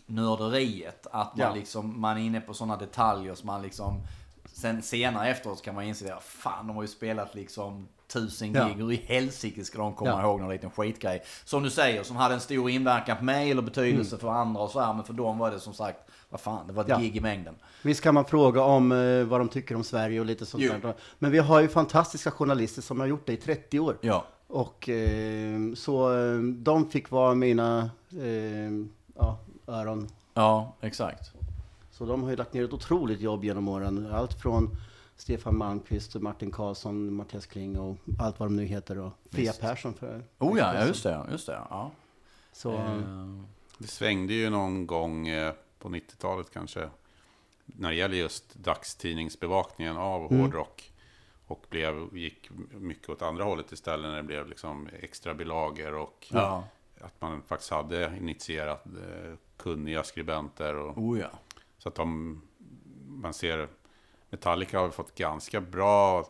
nörderiet. Att man Ja. liksom, man är inne på sådana detaljer som man liksom... Sen senare efteråt kan man inse att fan de har ju spelat liksom tusen Ja. gig. Hur i helsike ska de komma Ja. ihåg någon liten skitgrej? Som du säger, som hade en stor inverkan på mig eller betydelse Mm. för andra och så här. Men för dem var det som sagt, vad fan, det var ett Ja. gig i mängden. Visst kan man fråga om eh, vad de tycker om Sverige och lite sånt Jo. där. Men vi har ju fantastiska journalister som har gjort det i 30 år. Ja. Och eh, så eh, de fick vara mina eh, ja, öron. Ja, exakt. Så de har ju lagt ner ett otroligt jobb genom åren. Allt från Stefan Malmqvist, Martin Karlsson, Mattias Kling och allt vad de nu heter. Och Fia Persson för Oh ja, ja just det. Just det ja. Så, Eh, Det svängde ju någon gång eh, på 90-talet kanske. När det gäller just dagstidningsbevakningen av hårdrock. Och blev, gick mycket åt andra hållet istället när det blev liksom extra bilagor och Ja. att man faktiskt hade initierat eh, kunniga skribenter. Och, Oh ja. Så att de, man ser, Metallica har fått ganska bra,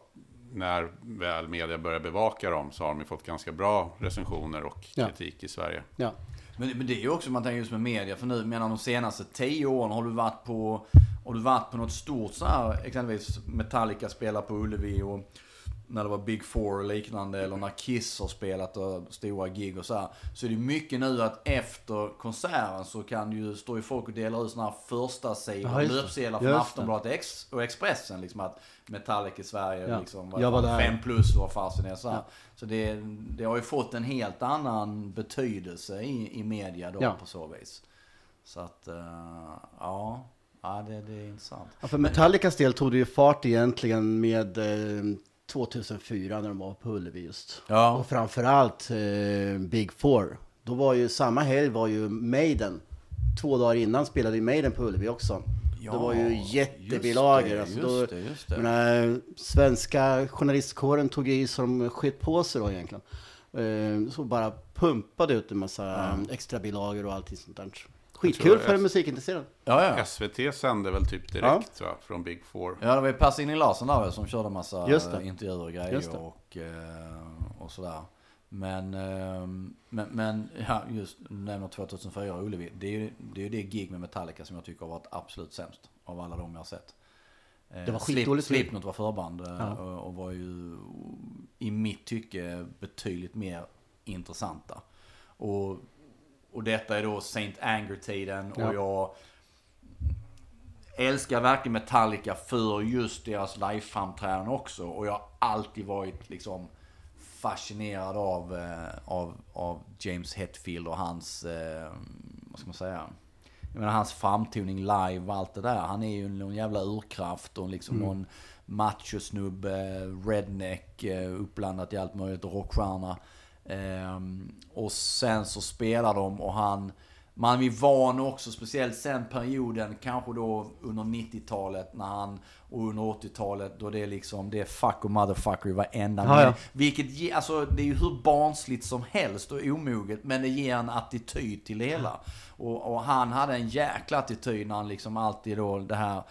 när väl media börjar bevaka dem, så har de fått ganska bra recensioner och Ja. kritik i Sverige. ja. Men, men det är ju också, man tänker just med media, för nu, menar de senaste tio åren har du varit på, har du varit på något stort så här, exempelvis Metallica spelar på Ullevi och när det var Big Four och liknande, eller när Kiss har spelat och stora gig och så här. Så är det mycket nu att efter konserten så kan ju, står ju folk och delar ut såna här första sidor, Ja, just det. löpsedlar från. Aftonbladet Ex- och Expressen. Liksom att Metallica i Sverige, Ja. liksom, var där. fem plus fasen är så. Ja. Så det, det har ju fått en helt annan betydelse i, i media då Ja. på så vis. Så att, eh, ja, ja det, det är intressant. Ja, för Metallicas del tog det ju fart egentligen med eh, 2004 när de var på Ullevi just. Ja. Och framförallt eh, Big Four. Då var ju samma helg var ju Maiden. Två dagar innan spelade ju Maiden på Ullevi också. Ja, det var ju jättebilagor. just det, alltså, just då, det, just det. menar, svenska journalistkåren tog i som sket på sig då egentligen. Eh, så bara pumpade ut en massa extra bilagor och allting sånt där. Skitkul för en musikintresserad. Ja, ja. SVT sände väl typ direkt va, från Big Four. Ja, det var ju Pers-Inge Larsson där väl som körde massa eh, intervjuer och grejer och, eh, och sådär. Men, eh, men, men ja, just nämner 2004 Ullevi. Det är ju det, är det gig med Metallica som jag tycker har varit absolut sämst av alla de jag har sett. Eh, Det var Slip- skitdåligt. Slipknot var förband Ja. och, och var ju i mitt tycke betydligt mer intressanta. Och, och detta är då Saint Anger-tiden och Ja. jag älskar verkligen Metallica för just deras liveframträdanden också. Och jag har alltid varit liksom fascinerad av, eh, av, av James Hetfield och hans, eh, vad ska man säga? Jag menar hans framtoning live och allt det där. Han är ju någon jävla urkraft och liksom någon machosnubbe, redneck, eh, uppblandat i allt möjligt och rockstjärna. Ehm, och sen så spelar de och han, man är van också, speciellt sen perioden, kanske då under 90-talet när han, och under 80-talet då det är liksom, det är fuck och motherfucker i varenda Ja, ja. Vilket alltså det är ju hur barnsligt som helst och omoget, men det ger en attityd till det hela. Och, och han hade en jäkla attityd när han liksom alltid då det här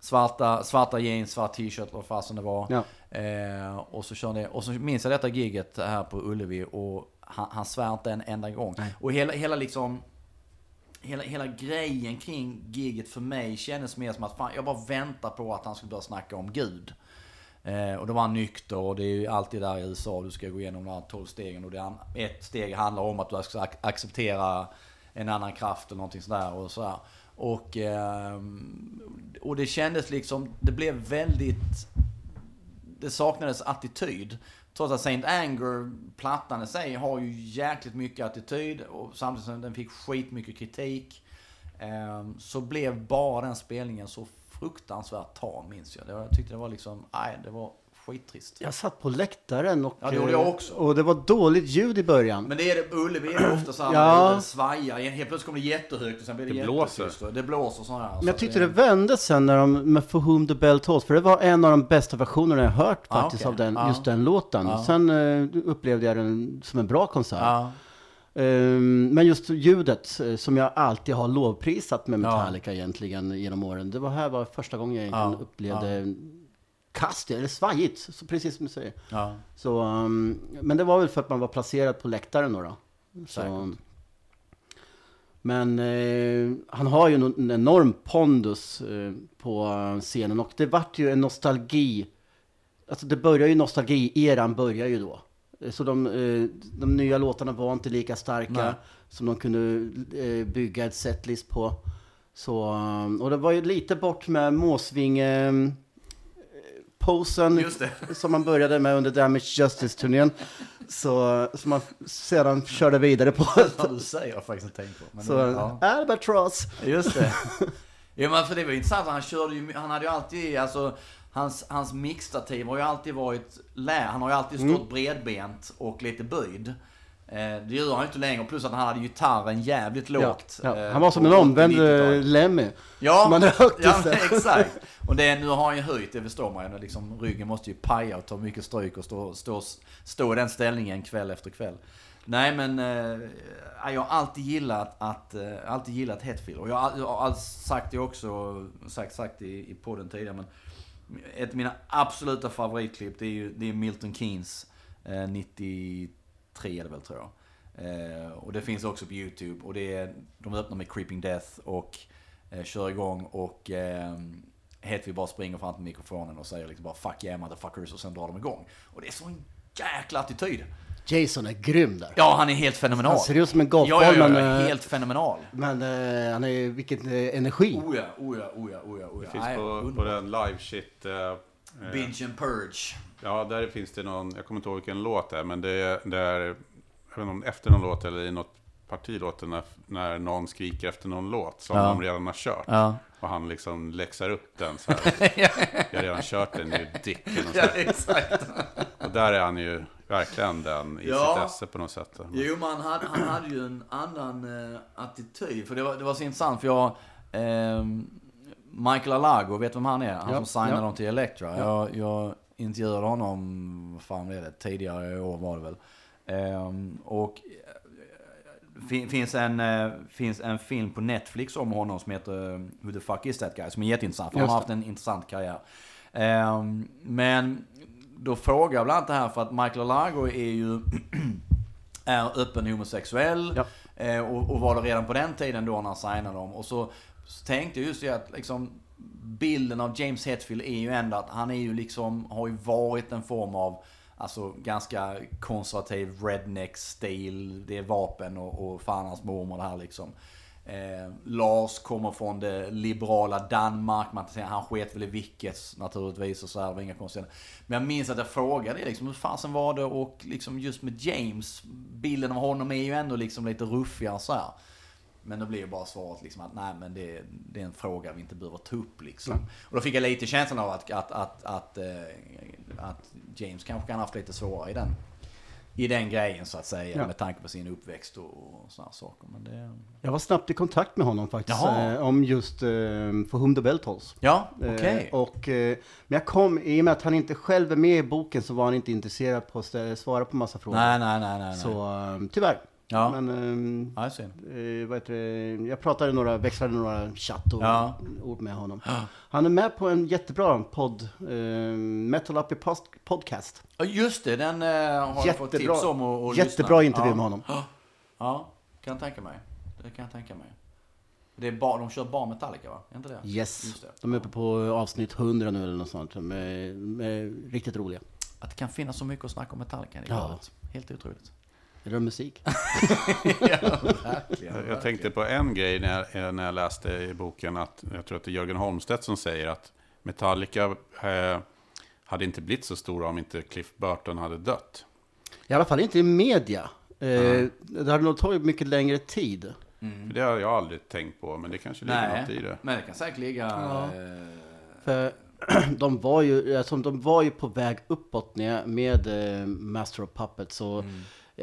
svarta, svarta jeans, svart t-shirt, vad fasen det var. Ja. Eh, och så körde, och så minns jag detta giget här på Ullevi och han, han svär inte en enda gång. Och hela, hela liksom hela, hela grejen kring giget för mig kändes mer som att fan, jag bara väntar på att han skulle börja snacka om Gud. Eh, och då var han nykter och det är ju alltid där i USA, du ska gå igenom de här 12 stegen. Och det är, ett steg handlar om att du ska ac- acceptera en annan kraft eller någonting sådär. Och, sådär. Och, ehm, och det kändes liksom, det blev väldigt det saknades attityd. Trots att Saint Anger, plattan i sig, har ju jäkligt mycket attityd och samtidigt som den fick skitmycket kritik. Ehm, så blev bara den spelningen så fruktansvärt tam minns jag. Jag tyckte det var liksom, nej det var skittrist. Jag satt på läktaren och, Ja, det gjorde jag eh, också. och det var dåligt ljud i början. Men det är det, på Ullevi är det ofta så här, Ja. ja. det svajar. Helt plötsligt kommer det jättehögt och sen blir det, Det jättetyst. blåser. Det blåser så här. Men Så jag tyckte det vände sen när de, med For Whom the Bell Tolls, för det var en av de bästa versionerna jag hört Ja, faktiskt okej. av den, Ja. just den låten. Ja. Sen eh, upplevde jag den som en bra konsert. Ja. Ehm, men just ljudet, eh, som jag alltid har lovprisat med Ja. Metallica egentligen genom åren. Det var här var första gången jag egentligen Ja. upplevde kast, eller svajigt, så precis som du säger. Ja. Så, ehm, men det var väl för att man var placerad på läktaren då. då. Så, men eh, han har ju en, en enorm pondus eh, på scenen och det vart ju en nostalgi. Alltså det börjar ju nostalgi-eran börjar ju då. Eh, Så de, eh, de nya låtarna var inte lika starka Nej. som de kunde eh, bygga ett setlist på. Så, um, och det var ju lite bort med Måsvinge eh, posen som man började med under Damage Justice-turnén. Så, som man sedan körde vidare på. Har jag faktiskt inte tänkt på. Men Så, ja. Albatross. Just det. Jo men för det var ju intressant, han körde ju, han hade ju alltid, alltså Hans, hans mixtativ har ju alltid varit lä, han har ju alltid Mm. stått bredbent och lite böjd. Eh, det gör han inte längre, plus att han hade gitarren jävligt lågt. ja. eh, Han var som en omvänd 80-90-talet. eh, Lemmy. Ja, högt ja men exakt. Och det, nu har han ju höjt, det förstår man ju. Liksom, ryggen måste ju paja och ta mycket stryk och stå, stå, stå i den ställningen kväll efter kväll. Nej men, eh, jag har alltid gillat att, eh, alltid gillat Hetfield. Och jag har, jag har sagt det också, sagt, sagt i, i podden tidigare. Men ett av mina absoluta favoritklipp det är ju det är Milton Keynes eh, 93 är det väl tror jag. Eh, och det finns också på YouTube. Och det är, de öppnar med Creeping Death och eh, kör igång och eh, Hetfield bara springer fram till mikrofonen och säger liksom bara 'Fuck yeah motherfuckers' och sen drar de igång. Och det är sån jäkla attityd. Jason är grym där. Ja, han är helt fenomenal. Han ser ut som en Ja, golfboll, ja, ja, men, ja, eh, helt fenomenal. men eh, han är ju, vilken eh, energi. Oh ja, oh ja, oh ja, oh ja, oh Det ja. finns Nej, på, på den live shit. Eh, Binge and Purge. Ja, där finns det någon, jag kommer inte ihåg vilken låt det är, men det är, det är jag vet inte om efter någon låt eller i något parti låten när, när någon skriker efter någon låt som Ja. de redan har kört. Ja. Och han liksom läxar upp den så här. jag har redan kört den, you dick. eller något Ja, sånt. exakt. Och där är han ju verkligen den i Ja. sitt esse på något sätt. Jo, men han hade, han hade ju en annan eh, attityd. För det var, det var så intressant, för jag... ehm, Michael Alago, vet du vem han är? Han Ja, som signade ja. dem till Elektra. Jag, jag intervjuade honom, vad fan blev det? Tidigare i år var det väl. Ehm, och eh, fin, finns, en, eh, finns en film på Netflix om honom som heter eh, Who the fuck is that guy? Som är jätteintressant, för han har haft en intressant karriär. Ehm, men då frågar jag bland annat det här för att Michael Alago är ju är öppen homosexuell. Ja. Och, och var det redan på den tiden då när han signade dem. Och så, så tänkte jag just det att liksom bilden av James Hetfield är ju ändå att han är ju liksom, har ju varit en form av Alltså ganska konservativ redneck-stil. Det är vapen och, och fan hans mormor det här liksom. Eh, Lars kommer från det liberala Danmark. Man kan säga, han sket väl i vilket naturligtvis och så här, det var inga konstigheter. Men jag minns att jag frågade liksom, hur fasen var det och liksom just med James, bilden av honom är ju ändå liksom lite ruffigare så här. Men då blir ju bara svaret liksom att nej men det, det är en fråga vi inte behöver ta upp liksom. Och då fick jag lite känslan av att, att, att, att, eh, att James kanske kan ha haft lite svårare i den, i den grejen så att säga. Ja. Med tanke på sin uppväxt och, och sådana saker. Men det... Jag var snabbt i kontakt med honom faktiskt. Eh, om just eh, For Whom the Bell Tolls. Ja, okej. Eh, och, eh, men jag kom, i och med att han inte själv är med i boken så var han inte intresserad på att svara på massa frågor. nej, nej, nej, nej. nej. Så eh, tyvärr. Ja. Men ehm, Ja, jag ser. eh, vad heter det? jag pratade några, växlade några chatt och Ja. ord med honom. Han är med på en jättebra podd, eh, Metal Up post, Podcast. Ja, just det. Den eh, har jag fått Jättebra, tips om och, och jättebra lyssna. intervju med honom. Ja, kan jag tänka mig. Det kan jag tänka mig. Det är bara, de kör bara Metallica va? Är inte det? Yes, Just det. de är uppe på avsnitt 100 nu eller något sånt. De är, de är riktigt roliga. Att det kan finnas så mycket att snacka om Metallica, det är Ja. galet. Helt otroligt. Är det musik? ja, verkligen. Jag, tänkte på en grej när jag, eh, när jag läste i boken att jag tror att det är Jörgen Holmstedt som säger att Metallica eh, hade inte blivit så stora om inte Cliff Burton hade dött. I alla fall inte i media. Eh, Det hade nog tagit mycket längre tid. För det har jag aldrig tänkt på, men det kanske ligger något i Nej, det. men det kan säkert ligga... Ja. eh, För de var ju, alltså, de var ju på väg uppåt ner med eh, Master of Puppets. Så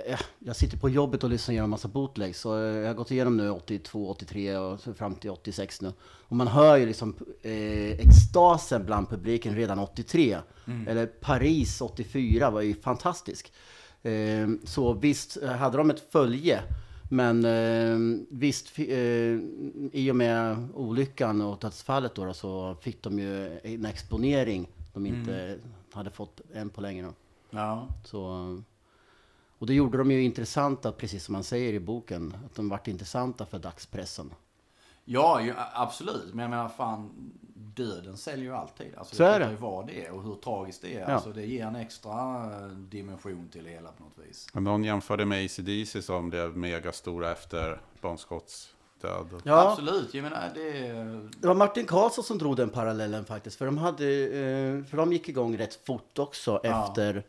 jag, jag sitter på jobbet och lyssnar igenom massa bootlegs. Så eh, jag har gått igenom nu 82, 83 och fram till 86 nu. Och man hör ju liksom eh, extasen bland publiken redan 83. Eller Paris 84 var ju fantastisk. Eh, så visst eh, hade de ett följe. Men eh, visst, eh, i och med olyckan och dödsfallet då, då så fick de ju en exponering de inte hade fått än på länge. Då. Ja. Så, och det gjorde de ju intressanta, precis som man säger i boken, att de vart intressanta för dagspressen. Ja, ju, absolut. Men jag menar fan, döden säljer ju alltid. Alltså, Så det är det. ju vara det och hur tragiskt det är. Ja. Alltså, det ger en extra eh, dimension till det hela på något vis. Men någon jämförde med ACDC som blev megastora efter Bon Scotts död. Ja, Absolut, jag menar det... det var Martin Karlsson som drog den parallellen faktiskt. För de, hade, eh, för de gick igång rätt fort också Ja. efter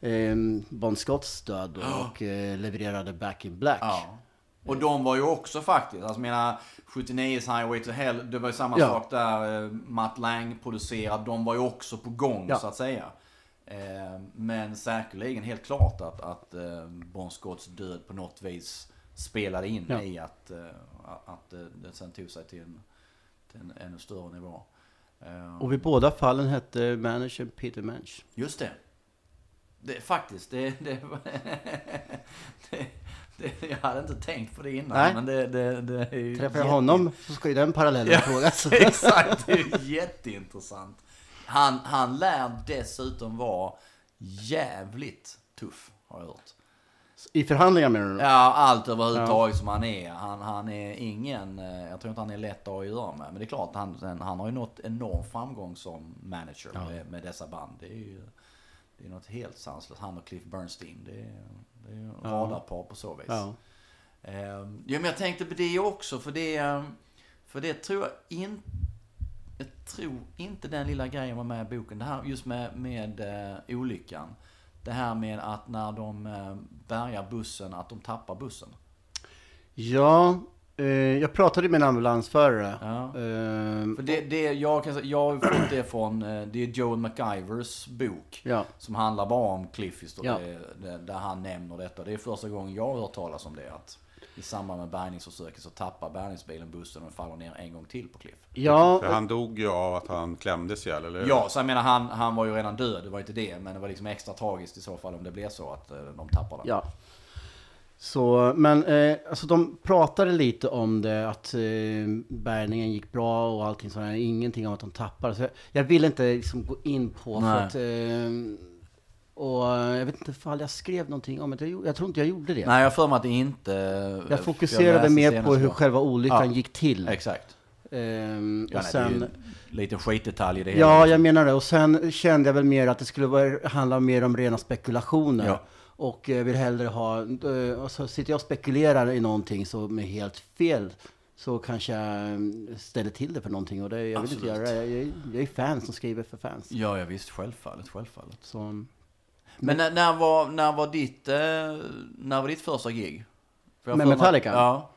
eh, Bon Scotts död och eh, levererade Back in Black. Ja. Och de var ju också faktiskt, alltså menar 79's Highway to Hell, det var ju samma Ja. sak där. eh, Matt Lang producerad, de var ju också på gång Ja. så att säga. Eh, Men säkerligen helt klart att, att eh, Bon Scotts död på något vis spelade in Ja. i att, eh, att det sen tog sig till en, till en ännu större nivå. Och vid båda fallen hette managern Peter Mensch. Just det. Det faktiskt, det, det, det. Jag hade inte tänkt på det innan, Nej. men det, det, det är ju... Träffar jag jätte- honom så ska ju den parallellen Ja. frågas. Exakt, det är jätteintressant. Han, han lär dessutom vara jävligt tuff, har jag hört. I förhandlingar med du? Ja, allt överhuvudtaget som han är. Han, han är ingen, eh, jag tror inte han är lätt att göra med. Men det är klart, han, han har ju nått enorm framgång som manager Ja. med, med dessa band. Det är ju det är något helt sanslöst. Han och Cliff Bernstein, det är, det är Ja. radarpar på så vis. Ja. Ehm, Ja, men jag tänkte på det också, för det, för det tror jag inte... Jag tror inte den lilla grejen var med i boken. Det här just med, med eh, olyckan. Det här med att när de eh, bärgar bussen, att de tappar bussen. Ja, jag pratade med en ambulansförare. Ja. Eh, För det, det, jag, kan, jag har fått det från, eh, det är Joel McIvers bok. ja. Som handlar bara om Cliffist och Ja. det, där han nämner detta. Det är första gången jag har hört talas om det. Att I samband med bärgningsförsöket så tappar bärgningsbilen bussen och faller ner en gång till på Cliff. Ja, För han dog ju av att han klämdes ihjäl, eller hur? Ja, så jag menar han, han var ju redan död, det var inte det. Men det var liksom extra tragiskt i så fall om det blev så att eh, de tappar den. ja. Så, men eh, alltså de pratade lite om det, att eh, bärgningen gick bra och allting sådär. Ingenting om att de tappade. Så jag, jag vill inte liksom gå in på för Nej. att... Eh, och jag vet inte ifall jag skrev någonting om det. Jag, jag tror inte jag gjorde det. Nej, jag för mig att det inte... jag fokuserade läste mer på hur själva olyckan Ja. gick till. Exakt. Ja, och nej, det är en liten skitdetalj i det hela. Ja, jag menar det. Och sen kände jag väl mer att det skulle vara, handla mer om rena spekulationer. Ja. Och jag vill hellre ha, eh, och så sitter jag och spekulerar i någonting som är helt fel. Så kanske jag mm, ställer till det för någonting. Och det, jag vill inte Absolut. göra det. Jag, är- jag är fan som skriver för fans. Ja, ja visst. Självfallet, självfallet. Så, Men när, när, var, när, var ditt, eh, när var ditt första gig? För Med Metallica? Ja.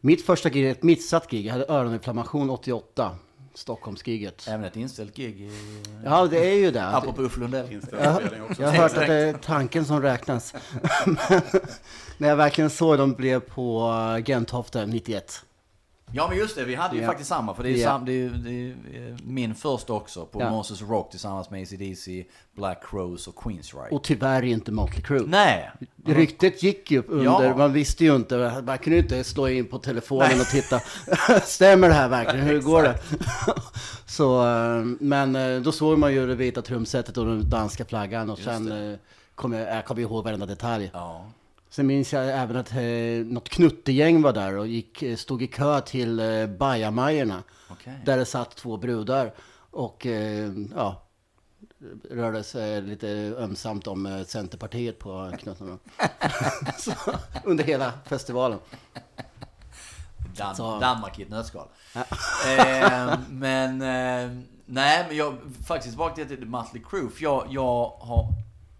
mitt första gig, ett missat gig. Jag hade öroninflammation 88. Stockholmsgiget. Även ett inställt gig i... Ja, det är ju det. Apropå Uffe Lundell. Jag, jag har hört att det är tanken som räknas. Men när jag verkligen såg dem blev på Gentofte 91. Ja men just det, vi hade ju Ja. faktiskt samma. För det är, Ja. sam, det är, det är eh, min första också. På Ja. Moses Rock tillsammans med AC/DC, Black Crows och Queensryche. Och tyvärr inte Motley Crue. Nej! Ryktet gick ju under, Ja. man visste ju inte, man kunde ju inte slå in på telefonen och titta. Stämmer det här verkligen? Hur går det? Så, eh, men eh, då såg man ju det vita trumsetet och den danska flaggan och Just sen eh, kom jag, jag kommer ihåg varenda detalj. Ja. Sen minns jag även att eh, något knuttegäng var där och gick, eh, stod i kö till eh, bajamajorna. Okej. Där det satt två brudar och eh, ja, rörde sig lite ömsamt om eh, Centerpartiet på knuttarna. Så, under hela festivalen. Dan- Så- Danmark i ett nötskal. eh, men, eh, nej men jag, faktiskt tillbaka till The Mötley Crüe. För jag, jag har,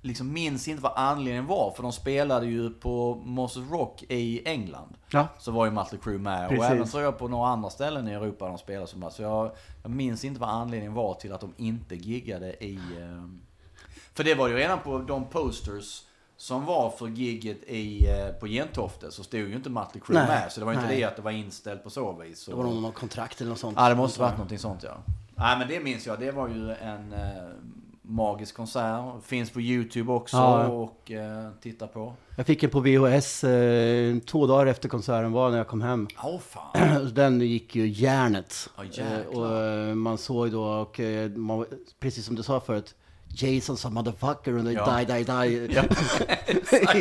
liksom minns inte vad anledningen var. För de spelade ju på Moses Rock i England. Ja. Så var ju Mötley Crüe med. Precis. Och även så jag på några andra ställen i Europa de spelade som Så jag, jag minns inte vad anledningen var till att de inte giggade i... Eh, för det var ju redan på de posters som var för gigget i, eh, på Gentofte så stod ju inte Mötley Crüe med. Så det var ju inte nej. det att det var inställt på så vis. Det var någon kontrakt eller något sånt. Ja, det måste varit någonting sånt ja. Nej, men det minns jag. Det var ju en eh, magisk konsert. Finns på YouTube också Ja. och eh, titta på. Jag fick en på VHS eh, två dagar efter konserten var när jag kom hem. Åh fan. Den gick ju järnet. Ja, jäklar. Eh, och eh, man såg då, och eh, man, precis som du sa förut, Jason som motherfucker under Ja. Die Die Die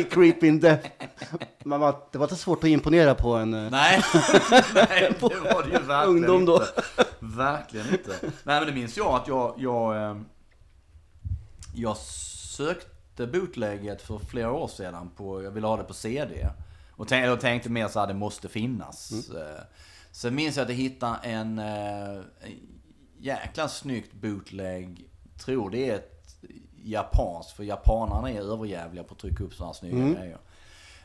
i Creeping Death. Man var, det var inte svårt att imponera på en... eh, Nej, nej, det var det ju verkligen Ungdom då. inte. Verkligen inte. Nej, men det minns jag att jag, jag, jag sökte bootlägget för flera år sedan på, jag ville ha det på CD. Och tänkte, jag tänkte mer så här, det måste finnas. Eh, Sen minns jag att jag hittade en, eh, en jäkla snyggt bootleg, tror det är ett japanskt, för japanerna är överjävliga på att trycka upp sådana här snygga grejer.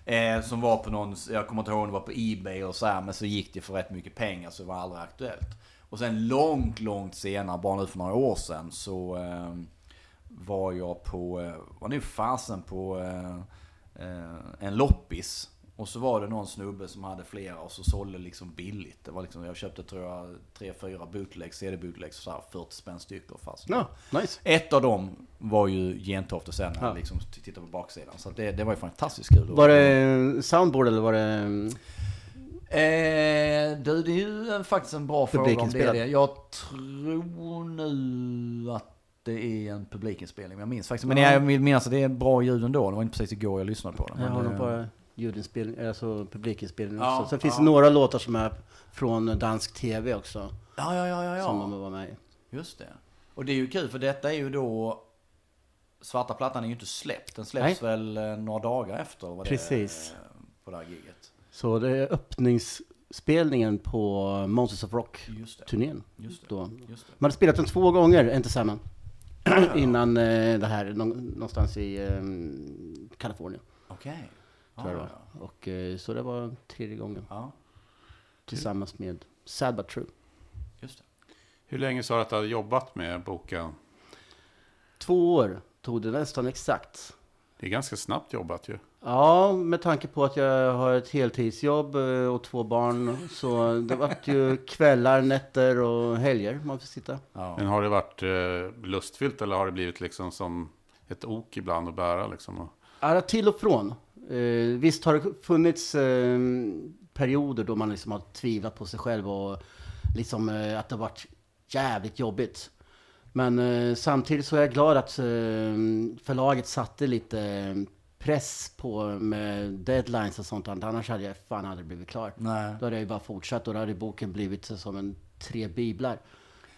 Eh, som var på någon, jag kommer inte ihåg om det var på Ebay och så här, men så gick det för rätt mycket pengar så det var aldrig aktuellt. Och sen långt, långt senare, bara nu för några år sedan, så eh, var jag på, eh, var nu fasen på eh, eh, en loppis. Och så var det någon snubbe som hade flera och så sålde liksom billigt. Det var liksom, jag köpte tror jag tre, fyra bootlegs, CD-bootlegs, så här 40 spänn styck då fast. Ja, nice. Ett av dem var ju Gentofte sen när Ja. jag liksom tittade på baksidan. Så det, det var ju fantastiskt kul. Var det soundboard eller var det... mm, Eh, du, det är ju faktiskt en bra fråga om det är det. Jag tror nu att det är en publikinspelning, men jag minns faktiskt. Men Ja. jag vill minnas att det är bra ljud ändå. Det var inte precis igår jag lyssnade på det. Jag har det- nog bara ljudinspelning, alltså publikinspelning Ja, också. Sen finns ja. det några låtar som är från dansk tv också. Ja, ja, ja, ja, Som de var med i. Just det. Och det är ju kul för detta är ju då... Svarta plattan är ju inte släppt. Den släpps väl eh, några dagar efter vad det Precis. eh, på det här giget. Så det är öppningsspelningen på Monsters of Just det. Rock-turnén. Just det. Då. Just det. Man hade spelat den två gånger, inte samma. Innan eh, det här, nå- någonstans i eh, Kalifornien. Okej. Tror jag det Ja, var. Och, eh, så det var tredje gången. ja, Tillsammans med Sad But True. just det. Hur länge sa du att du hade jobbat med boken? Två år tog det nästan exakt. Det är ganska snabbt jobbat ju. Ja, med tanke på att jag har ett heltidsjobb eh, och två barn. Så det vart ju kvällar, nätter och helger man får sitta. Ja. Men har det varit eh, lustfyllt eller har det blivit liksom som ett ok ibland att bära liksom? Och, Ja, till och från. Eh, visst har det funnits eh, perioder då man liksom har tvivlat på sig själv och liksom eh, att det har varit jävligt jobbigt. Men eh, samtidigt så är jag glad att eh, förlaget satte lite press på med deadlines och sånt. Annars hade jag fan aldrig blivit klar. Nej. Då hade jag ju bara fortsatt och då hade boken blivit som en tre biblar.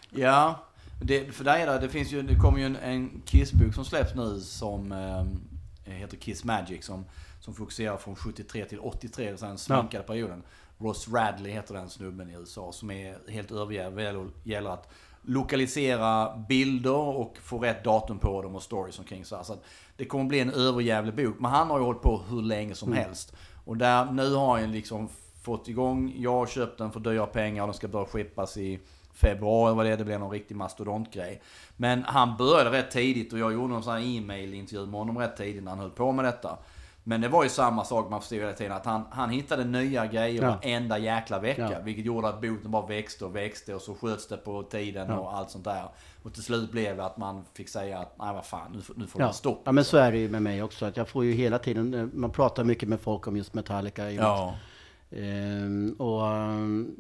Ja, det, för där, det finns ju, det kommer ju en, en Kiss-bok som släpps nu som eh, heter Kiss Magic som, som fokuserar från 73 till 83, den sminkade perioden. Ross Radley heter den snubben i USA som är helt överjävlig vad gäller- gäller att lokalisera bilder och få rätt datum på dem och stories omkring så här. Så att det kommer bli en överjävlig bok. Men han har ju hållit på hur länge som helst. Och där, nu har han liksom fått igång, jag har köpt den för dyra pengar och den ska börja skeppas i februari vad det är, det blev någon riktig mastodontgrej. Men han började rätt tidigt och jag gjorde någon sån här e-mail-intervju med honom rätt tidigt när han höll på med detta. Men det var ju samma sak man förstod hela tiden, att han, han hittade nya grejer Ja. varenda jäkla vecka. Ja. Vilket gjorde att boten bara växte och växte och så sköts det på tiden Ja. och allt sånt där. Och till slut blev det att man fick säga att nej vad fan, nu, nu får det Ja. vara stopp. ja, men så är det ju med mig också. Att jag får ju hela tiden, man pratar mycket med folk om just Metallica. Ja. Ehm, och ehm,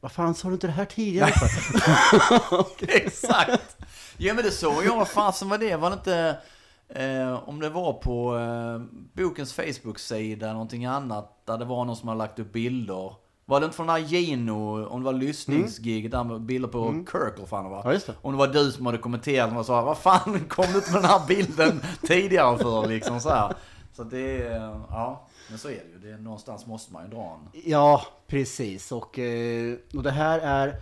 vad fan sa du inte det här tidigare? Exakt! Ja men det såg jag, vad fasen var det? Var det inte... eh, om det var på eh, bokens Facebook-sida eller någonting annat, där det var någon som hade lagt upp bilder. Var det inte från den här Gino, om det var lyssningsgig, där med bilder på Kirk och fan var. Ja, just det. Om det var du som hade kommenterat och sa, vad fan kom du inte med den här bilden tidigare för liksom så här. Så det, är, ja, men så är det ju. Det är, någonstans måste man ju dra en. Ja, precis. Och, eh, och det här är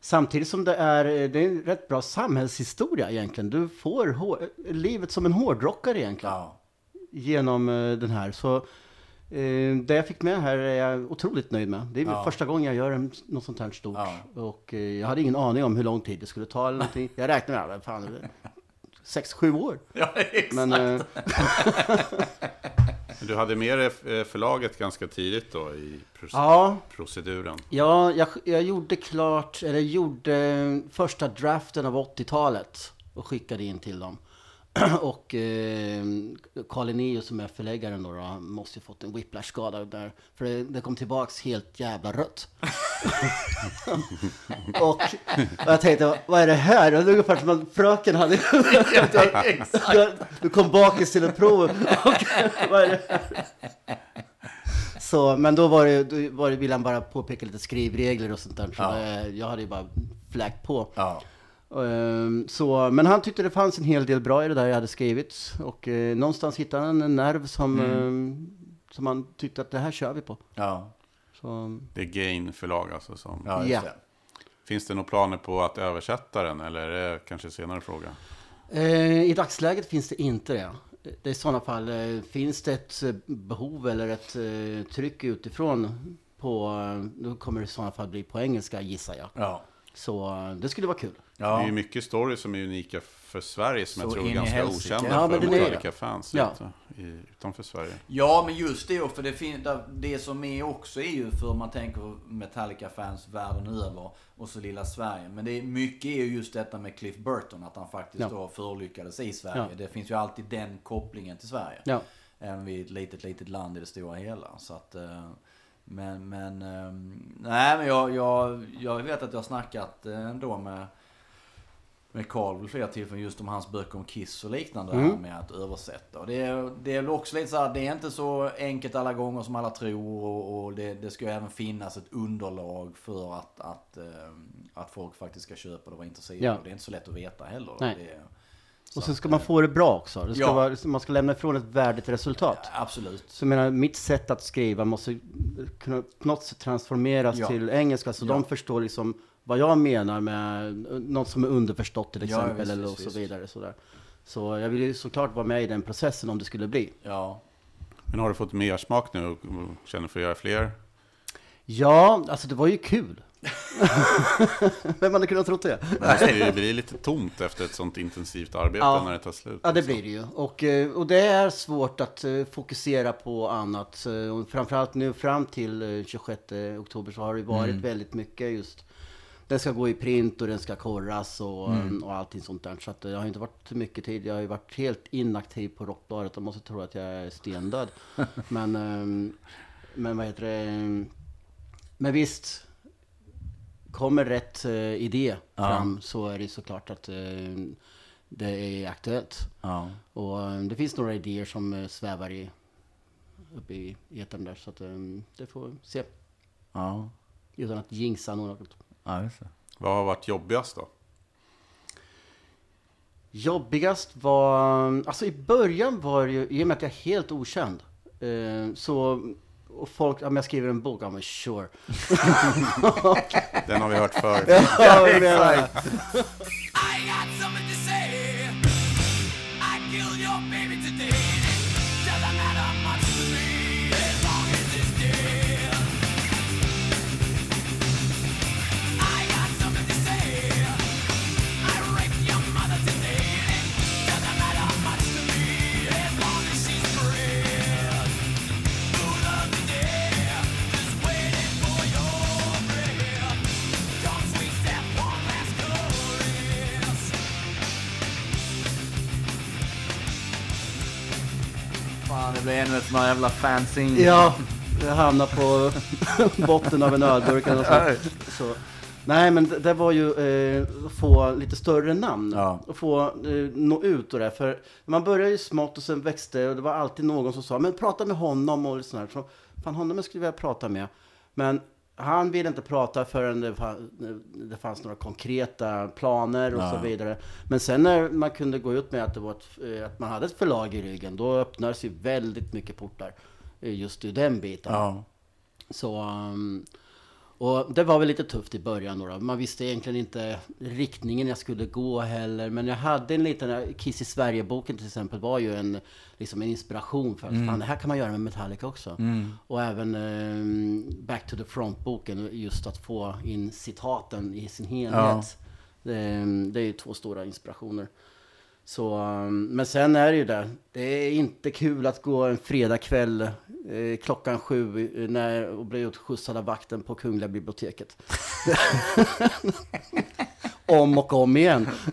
samtidigt som det är, eh, det är en rätt bra samhällshistoria egentligen. Du får hår, livet som en hårdrockare egentligen Ja. genom eh, den här. Så eh, det jag fick med här är jag otroligt nöjd med. Det är Ja. första gången jag gör en, något sånt här stort. Ja. Och eh, jag hade ingen aning om hur lång tid det skulle ta eller någonting. Jag räknade med, fan, det är sex, sju år. Ja, exakt. Men eh, Du hade med dig eh, förlaget ganska tidigt då i proce- ja, proceduren. Ja, jag, jag gjorde klart, eller gjorde första draften av 80-talet och skickade in till dem. Och eh, Carl Linnaeus som är förläggaren då, då måste ju fått en whiplash-skada där. För det, det kom tillbaks helt jävla rött. och, och jag tänkte, vad är det här? Det är ungefär som att fröken hade... du, du kom bakis till ett prov. Och, vad är det här? Så, men då var det, då var det, ville han bara påpeka lite skrivregler och sånt där. Så Ja. det, jag hade ju bara fläkt på. Ja. Ehm, så, men han tyckte det fanns en hel del bra i det där jag hade skrivit. Och eh, någonstans hittade han en nerv som, ehm, som han tyckte att det här kör vi på. Ja. Så, Det är Gain förlag alltså som... Ja, just Ja. det. Finns det några planer på att översätta den eller är det kanske senare fråga? eh, I dagsläget finns det inte det. det är I sådana fall, eh, finns det ett eh, behov eller ett tryck utifrån på, då kommer det i sådana fall bli på engelska gissar jag. Ja. Så det skulle vara kul. Det är ju Ja. mycket stories som är unika för Sverige som Så jag tror är ganska helsike. okända Ja, för är- Metallica-fans Ja. utanför Sverige. ja, men just det, för det, fin- det som är också är ju för man tänker Metallica-fans världen över och så lilla Sverige. Men det är, mycket är ju just detta med Cliff Burton, att han faktiskt Ja. då förolyckades i Sverige. Ja. Det finns ju alltid den kopplingen till Sverige. Ja. Även vi är ett litet, litet land i det stora hela. Så att, eh, men, men, eh, nej men jag, jag, jag vet att jag har snackat eh, ändå med med Carl vid flera tillfällen just om hans böcker om Kiss och liknande Mm. här med att översätta. Och det, är, det är också lite så här, det är inte så enkelt alla gånger som alla tror och, och det, det ska ju även finnas ett underlag för att, att, eh, att folk faktiskt ska köpa det och vara intresserade. Ja. Och det är inte så lätt att veta heller. Nej. Det, Och så ska man eh, få det bra också. Det ska Ja. vara, man ska lämna ifrån ett värdigt resultat. Absolut. Så jag menar, mitt sätt att skriva måste kunna på något sätt transformeras Ja. till engelska så Ja. de förstår liksom vad jag menar med något som är underförstått till Ja, exempel visst, eller visst, och så vidare. Sådär. Så jag vill ju såklart vara med i den processen om det skulle bli. Ja. Men har du fått mer smak nu och känner för att göra fler? Ja, alltså det var ju kul. Vem hade kunnat tro det? Det måste ju bli lite tomt efter ett sånt intensivt arbete Ja. när det tar slut. Ja, det liksom. blir det ju. Och, eh, och det är svårt att eh, fokusera på annat. Eh, Och framförallt nu fram till eh, 26 oktober så har det varit väldigt mycket just den ska gå i print och den ska korras och, och allting sånt där. Så att det har inte varit så mycket tid. Jag har ju varit helt inaktiv på Rockbladet. De måste tro att jag är stendöd. men, ehm, men vad heter det? Men visst, kommer rätt eh, idé fram så är det såklart att eh, det är aktuellt. Ja. Och eh, det finns några idéer som eh, svävar i, uppe i etern där. Så att eh, det får vi se. Ja. Utan att jinxa något. Ja, just det. Vad har varit jobbigast då? Jobbigast var, alltså i början var det ju, i och med att jag är helt okänd. Eh, så, och folk, men jag skriver en bok, ja men sure. Den har vi hört förr. ja, jag det blir ännu ett sånt här jävla fanzine. ja, jag hamnar på botten av en ölburk eller något sånt. Så, Nej, men det, det var ju eh, få lite större namn. Ja. Och få eh, nå ut och det. För man började ju smått och sen växte och det var alltid någon som sa, men prata med honom och sådär. Så, fan, honom skulle jag vilja prata med. Men han ville inte prata förrän det, det fanns några konkreta planer och Ja. så vidare. Men sen när man kunde gå ut med att, det var ett, eh, att man hade ett förlag i ryggen, då öppnades ju väldigt mycket portar. eh, Just i den biten. Ja. Så, um, och det var väl lite tufft i början då. Man visste egentligen inte riktningen jag skulle gå heller. Men jag hade en liten, Kiss i Sverige-boken till exempel var ju en, liksom en inspiration för att fan, det här kan man göra med Metallica också. Och även um, Back to the Front-boken, just att få in citaten i sin helhet. Det, det är ju två stora inspirationer. Så, um, men sen är det ju det. Det är inte kul att gå en fredagkväll eh, klockan sju eh, när, och bli utskjutsad av vakten på Kungliga biblioteket. om och om igen.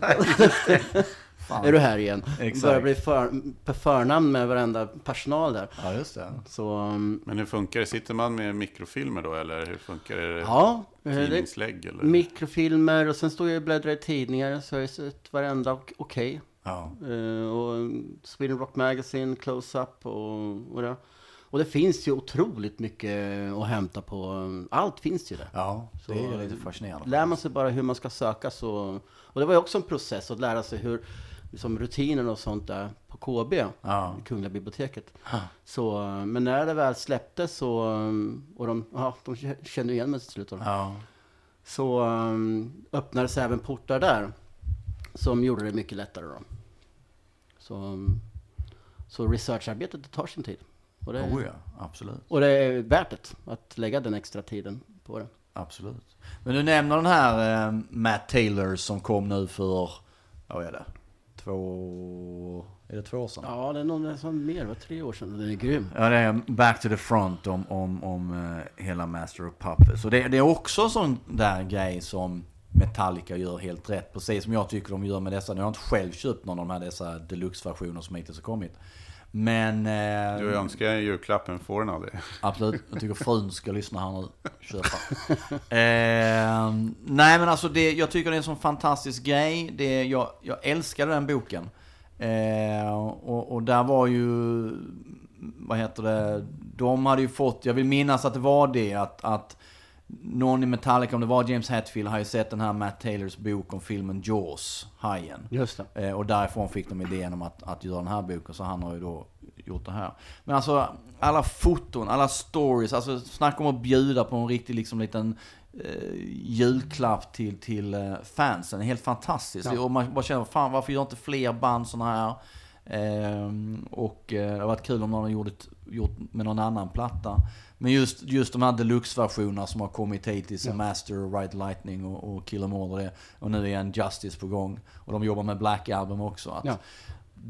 är du här igen? Exakt. Börjar bli för, på förnamn med varenda personal där. ja, just det. Så, um, Men hur funkar det? Sitter man med mikrofilmer då eller hur funkar det? ja. eh, Tidningslägg eller? Mikrofilmer och sen står jag och bläddrar i tidningar så har jag sett varenda ok- okej. Ja. Eh, och Sweden Rock Magazine, Close-Up och, och det. Och det finns ju otroligt mycket att hämta på. Allt finns ju där. ja, det är lite fascinerande. Lär man sig bara hur man ska söka så... Och det var ju också en process att lära sig hur liksom rutiner och sånt där på KB, Ja. Kungliga biblioteket. Så, men när det väl släpptes så, och de, ja, de kände igen mig till slut. Ja. Så um, öppnades även portar där. Som gjorde det mycket lättare då. Så, um, så researcharbetet det tar sin tid. Och det, Oh ja, absolut. och det är värt det, att lägga den extra tiden på det. Absolut. Men du nämner den här eh, Matt Taylor som kom nu för, vad är det? Två, är det två år sedan? Ja, det är någon som mer, var tre år sedan. Den är grym. Ja, det är Back to the Front om, om, om eh, hela Master of Puppets. Så det, det är också en sån där grej som Metallica gör helt rätt. Precis som jag tycker de gör med dessa. Nu har jag inte själv köpt någon av de här dessa deluxe-versioner som hittills har kommit. Men... Eh, Du önskar en julklapp men får den aldrig. Absolut. Jag tycker frun ska lyssna här nu. Köpa. eh, nej men alltså det, jag tycker det är en sån fantastisk grej. Det, jag, jag älskade den boken. Eh, och, och där var ju, vad heter det, de hade ju fått, jag vill minnas att det var det att, att någon i Metallica, om det var James Hetfield, har ju sett den här Matt Taylors bok om filmen Jaws, Hajen. Just det. Eh, och därifrån fick de idén om att, att göra den här boken, så han har ju då gjort det här. Men alltså, alla foton, alla stories, alltså snacka om att bjuda på en riktig liksom liten eh, julklapp till, till eh, fansen. Helt fantastiskt. Ja. Och man bara känner, fan varför gör inte fler band sådana här? Ehm, och eh, det har varit kul om någon har gjort, gjort med någon annan platta. Men just, just de här deluxe-versionerna som har kommit hittills, Ja. Master, Ride Lightning och, och Kill 'Em All och det. Och nu är en Justice på gång. Och de jobbar med Black Album också. Att Ja.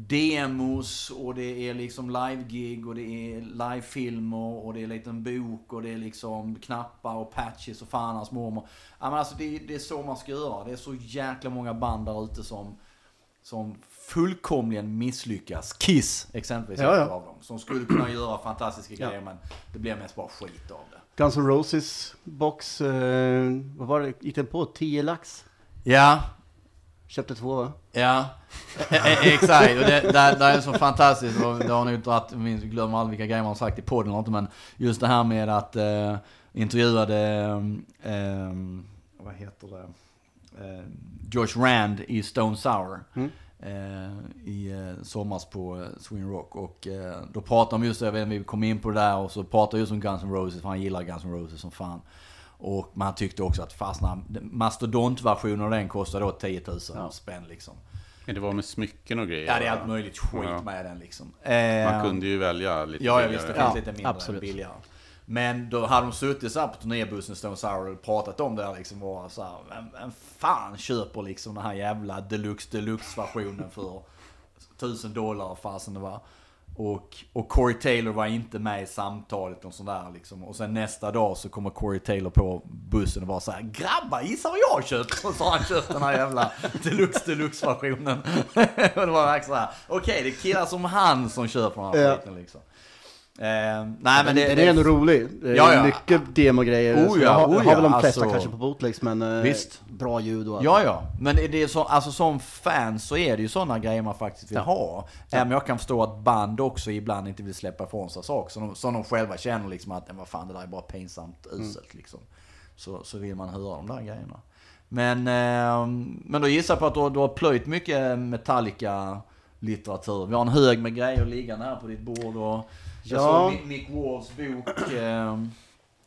Demos och det är liksom live-gig och det är live-filmer och det är en liten bok och det är liksom knappar och patches och fan hans mormor. Ja, men alltså det, det är så man ska göra. Det är så jäkla många band där ute som, som fullkomligen misslyckas. Kiss exempelvis Ja, ja. av dem. Som skulle kunna göra fantastiska Ja. grejer men det blir mest bara skit av det. Guns N' Roses box, eh, vad var det, gick den på? 10 lax? Ja, Köpte två va? Ja, e- e- exakt. Och det, det, det är så fantastiskt. Och det har nog dragit, jag glömmer aldrig vilka grejer man har sagt i podden eller inte. Men just det här med att eh, intervjuade, eh, vad heter det, eh, Josh Rand i Stone Sour. Mm. Eh, I eh, somras på eh, Sweden Rock. Och eh, då pratade de just, jag vet inte, vi kom in på det där och så pratade just om Guns N' Roses. För han gillar Guns N' Roses som fan. Och man tyckte också att fastna, mastodontversionen av den kostade då 10 000 Ja. spänn liksom. Men det var med smycken och grejer. Ja, det är allt möjligt skit Ja. med den liksom. Man Eh, kunde ju välja lite Ja, jag visste. Det finns Ja, lite mindre absolut. billigare. Men då hade de suttit så här på turnébussen Stone Sour och pratat om det här liksom och så här, vem, vem fan köper liksom den här jävla deluxe deluxe versionen för tusen dollar fasen det var. Och, och Corey Taylor var inte med i samtalet och sådär liksom. Och sen nästa dag så kommer Corey Taylor på bussen och bara så här Grabbar, gissa vad jag har köpt? Och så har han köpt den här jävla deluxe deluxe versionen. och det var verkligen så här, okej det är killar som han som köper den här skiten liksom. Nej, men den, det, den är ändå rolig. Det Ja, ja. Mycket demogrejer. Oh ja, har, oh har ja, väl de flesta alltså- kanske på bootlegs, men eh, Visst. bra ljud och allt. Ja, ja. Men det är så, alltså, som fan så är det ju sådana grejer man faktiskt vill Ja. ha. Även om jag kan förstå att band också ibland inte vill släppa ifrån sig saker som de, som de själva känner liksom att vad fan det där är bara pinsamt uselt liksom. Så, så vill man höra de där grejerna. Men, eh, men då gissar jag på att du, har- du har plöjt mycket Metallica-litteratur. Vi har en hög med grejer liggande här på ditt bord. Och jag Ja. såg Mick Wards bok eh,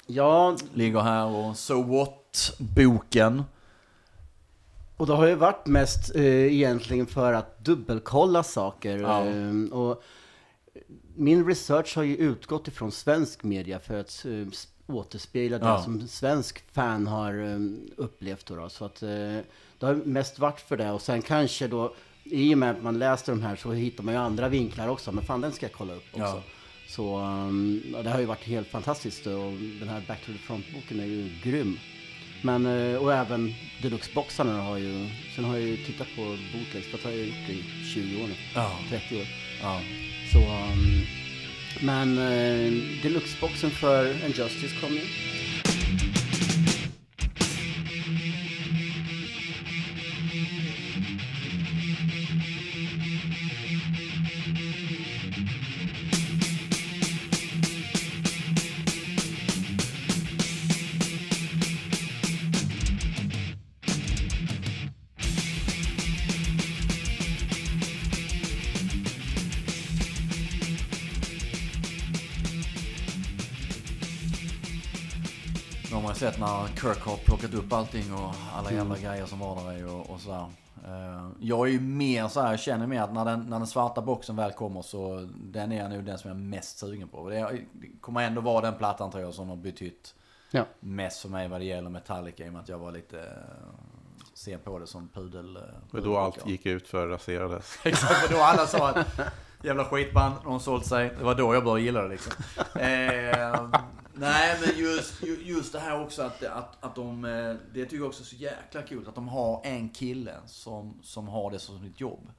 ja, ligger här och So What-boken. och det har ju varit mest eh, egentligen för att dubbelkolla saker. Ja. Eh, och min research har ju utgått ifrån svensk media för att eh, återspegla det Ja. som svensk fan har eh, upplevt. Då, då. Så att, eh, det har mest varit för det. Och sen kanske då, i och med att man läser de här så hittar man ju andra vinklar också. Men fan, den ska jag kolla upp också. Ja. Så um, det har ju varit helt fantastiskt och den här Back to the Front-boken är ju grym. Men, eh, och även Deluxe-boxarna har ju, sen har jag ju tittat på bootlegs, för att jag har gjort det i 20 år nu, Ja. 30 år. Ja. Så, um, men eh, Deluxe-boxen för Injustice kom ju. Sett när Kirk har plockat upp allting och alla jävla Mm. grejer som var där och, och sådär. Eh, jag är ju mer så här, jag känner mer att när den, när den svarta boxen väl kommer så den är nog den som jag är mest sugen på. Det, kommer ändå vara den plattan tror jag som har betytt Ja. mest för mig vad det gäller Metallica i och med att jag var lite uh, sen på det som pudel. Och då allt gick ut för raserades. Exakt, för då alla sa att jävla skitband, de har sålt sig. Det var då jag började gilla det liksom. Eh, nej, men just, ju- just det här också att, att, att de, eh, det tycker jag också är så jäkla kul att de har en kille som, som har det som sitt jobb.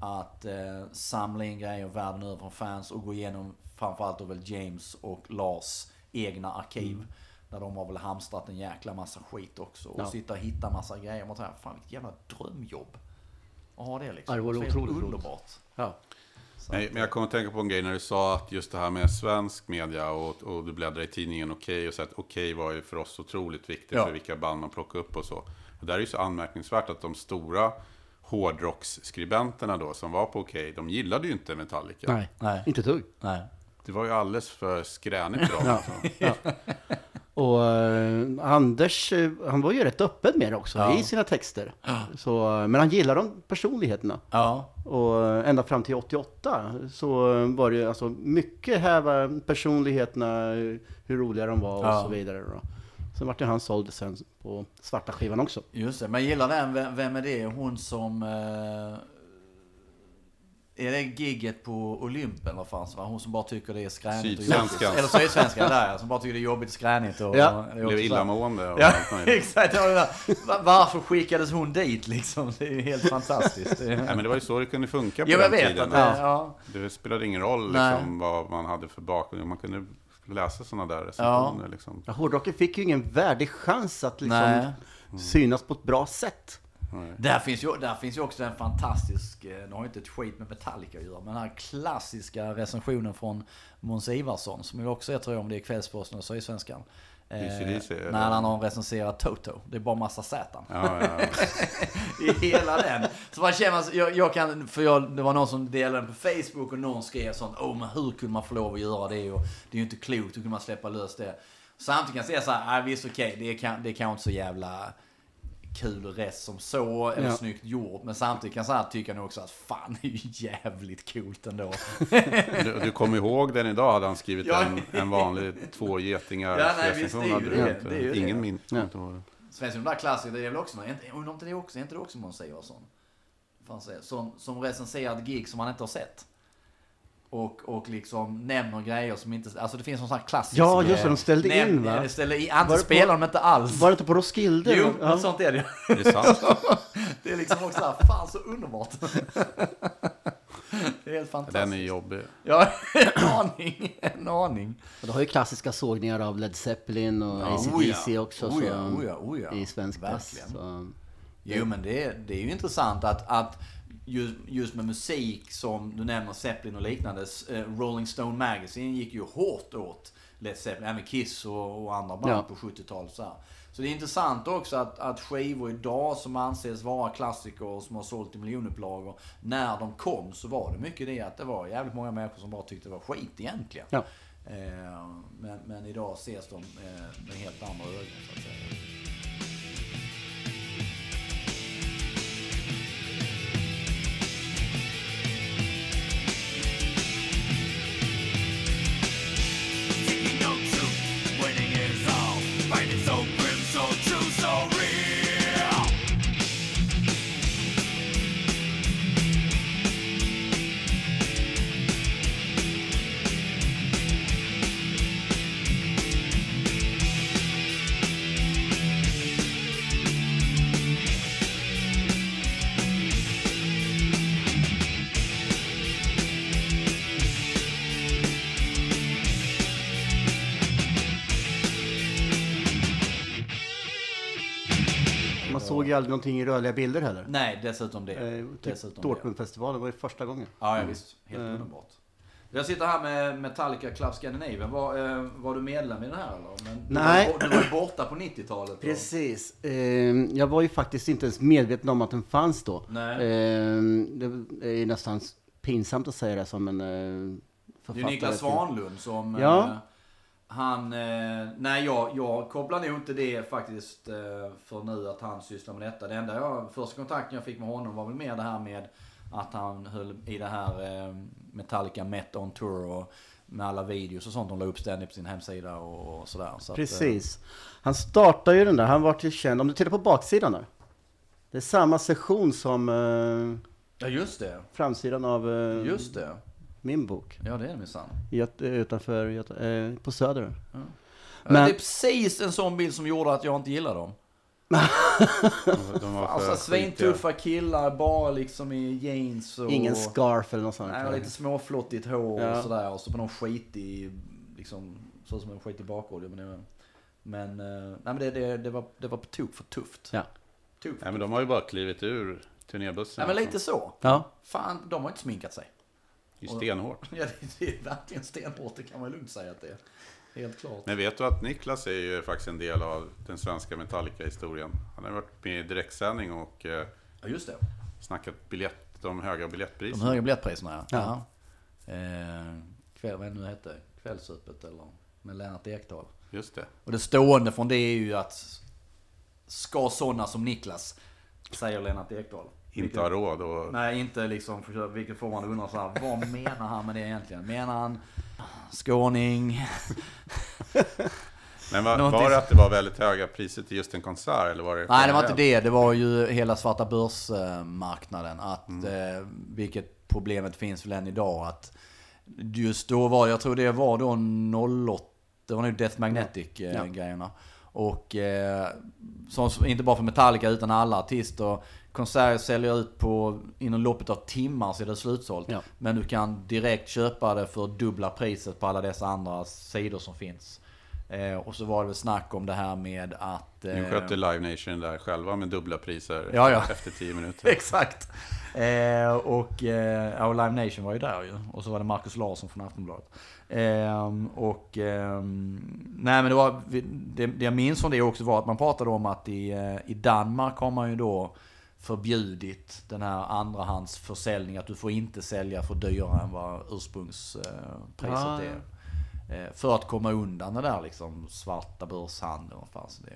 Att eh, samla in grejer världen över från fans och gå igenom framförallt då väl James och Lars egna arkiv. Där de har väl hamstrat en jäkla massa skit också. Och Ja. sitta och hitta massa grejer. Man tänker, fan vilket jävla drömjobb. Att ha det liksom. Ja, det Så är otroligt roligt. underbart. Ja. Så Nej, att, men jag kommer att tänka på en grej när du sa att just det här med svensk media och, och du bläddrar i tidningen Okej och så att Okej var ju för oss otroligt viktigt Ja. för vilka band man plockar upp och så. Och där är ju så anmärkningsvärt att de stora hårdrocksskribenterna då som var på Okej, de gillade ju inte Metallica. Nej, Nej. inte ett. Nej. Det var ju alldeles för skränigt för dem. Ja. Ja. Och eh, Anders, eh, han var ju rätt öppen med det också Ja. i sina texter. Så, men han gillar de personligheterna. Ja. Och eh, ända fram till 88 så eh, var det ju alltså mycket häva personligheterna, eh, hur roliga de var och Ja. så vidare. Då. Sen vart det han sålde sen på svarta skivan också. Just det, men jag gillar den. Vem, vem är det? Hon som... Eh, är det gigget på Olympen eller fanns va? Hon som bara tycker det är skränigt. och jobbigt. Eller Sydsvenskan, där ja. Som bara tycker det är jobbigt och skränigt. Och, Ja. och, det är Blev illamående och Ja, exakt. Ja, Varför skickades hon dit liksom? Det är ju helt fantastiskt. Nej, men det var ju så det kunde funka på Jo, jag den vet tiden. att det, ja. Det spelade ingen roll liksom, vad man hade för bakgrund. Man kunde läsa sådana där recensioner. Liksom. Ja, hårdrocken fick ju ingen värdig chans att liksom Nej. synas på ett bra sätt. Nej. Där finns, ju, där finns ju också en fantastisk, eh, nu har ju inte ett skit med Metallica att göra, men den här klassiska recensionen från Måns Ivarsson, som ju också är, tror jag, om det är Kvällsposten och Sydsvenskan. Eh, när han har recenserat Toto. Det är bara massa Z. Ja, ja, ja. I hela den. Så man känner, jag, jag kan, för jag, det var någon som delade den på Facebook och någon skrev sånt, åh men hur kunde man få lov att göra det? Och det är ju inte klokt, hur kunde man släppa lös det? Samtidigt kan jag säga så här, ah, visst okej, det, kan, det kan inte så jävla kul rest som så, eller Ja. snyggt gjort. Men samtidigt kan jag så här tycka nog också att fan, det är ju jävligt coolt ändå. Du, du kommer ihåg den idag? Hade han skrivit Ja. en, en vanlig två getingar Ja, nej, visst, det är ju det. Det är ju. Ingen min. Ja. Svensson, de där klassiker, det är väl också, undrar om det är också, är inte det också Måns Ivarsson? Som, som recenserat gig som man inte har sett. Och, och liksom nämner grejer som inte, alltså det finns någon sån här klassisk Ja, just det, de ställde Näm- in, va? Ställde in, det antingen spelar de inte alls. Var det inte på Roskilde? Jo, Ja. något sånt är det Är det sant? Det är liksom också såhär, fan så underbart. Det är helt fantastiskt. Den är jobbig. Ja, en aning. En aning. Och du har ju klassiska sågningar av Led Zeppelin och Ja, AC/DC ja. också. Oh ja, så, oh ja, oh ja. I svensk press. Så. Jo, men det, är- det är ju intressant att, att just, just med musik som du nämner Zeppelin och liknande. eh, Rolling Stone Magazine gick ju hårt åt Led Zeppelin, även Kiss och, och andra band Ja. på 70-talet. Så, så det är intressant också att, att skivor idag som anses vara klassiker och som har sålt i miljonupplagor. När de kom så var det mycket det att det var jävligt många människor som bara tyckte det var skit egentligen. Ja. Eh, men, men idag ses de eh, med helt andra ögon så att säga. Ju aldrig någonting i rörliga bilder heller. Nej, dessutom det. Eh, typ dessutom. Dortmundfestivalen var ju första gången. Ja, ja visst. Helt Mm. underbart. Jag sitter här med Metallica Club Scandinavian. Var, eh, var du medlem i den här eller? Men du Nej. Var, du var ju borta på 90-talet. och- Precis. Eh, jag var ju faktiskt inte ens medveten om att den fanns då. Nej. Eh, det är ju nästan pinsamt att säga det som en eh, Det är författare. Niklas Svanlund som... Ja. Han... Eh, nej, jag, jag kopplar nog inte det faktiskt eh, för nu att han sysslar med detta. Det enda jag... Första kontakten jag fick med honom var väl mer det här med att han höll i det här eh, Metallica Met on Tour och med alla videos och sånt de la upp ständigt på sin hemsida och, och sådär. Så att, eh, Precis. Han startade ju den där, han var till känd, om du tittar på baksidan där. Det är samma session som eh, Ja, just det. framsidan av eh, Just det. Min bok. Ja, det är det minsann. Göt, utanför, Göt, eh, på Söder. Men... Men- Det är precis en sån bild som gjorde att jag inte gillar dem. De, de var Alltså svintuffa killar, bara liksom i jeans och... Ingen scarf eller något sånt. Nej, och lite småflottigt hår Ja. och sådär. Och så på någon skitig, liksom, så som en skitig bakgrund. Men, det- men, eh, nej, men det, det, det, var, det var på tok för tufft. Ja. Tok för Nej, men de har ju bara klivit ur turnébussen. Nej, men lite så. Ja. Fan, de har inte sminkat sig. Det är stenhårt. Ja, det, är verkligen stenhårt, det kan man lugnt säga att det är. Helt klart. Men vet du att Niklas är ju faktiskt en del av den svenska Metallica-historien. Han har varit med i direktsändning och eh, Ja, just det. snackat biljett, de höga De biljettpriserna. höga biljettpriserna, ja. Ja. Eh, kväll, vad är det nu hette? Kvällsöppet eller? Med Lennart Ekdal. Just det. Och det stående från det är ju att ska sådana som Niklas, säger Lennart Ekdal. Inte har råd och... Nej, inte liksom, vilket får man undra så här, vad menar han med det egentligen? Menar han skåning? Men var, Någonting- var det att det var väldigt höga priser till just en konsert? Eller var det Nej, det var inte det. Det var ju hela svarta börsmarknaden. Att, eh, vilket problemet finns väl än idag. Att just då var, jag tror det var då 08, det var nog Death Magnetic-grejerna. Och eh, som, inte bara för Metallica utan alla artister. Konserter säljer ut på, inom loppet av timmar så är det slutsålt. Ja. Men du kan direkt köpa det för dubbla priset på alla dessa andra sidor som finns. Eh, och så var det väl snack om det här med att... Nu eh, skötte Live Nation där själva med dubbla priser Ja, ja. efter tio minuter. Exakt. Eh, och, eh, ja, och Live Nation var ju där ju. Och så var det Marcus Larsson från Aftonbladet. Eh, och, eh, nej men det var, det, det jag minns från det också var att man pratade om att i, eh, i Danmark har man ju då förbjudit den här andrahandsförsäljning. Att du får inte sälja för dyrare än vad ursprungspriset Ah, är. Eh, För att komma undan det där liksom svarta börshandeln.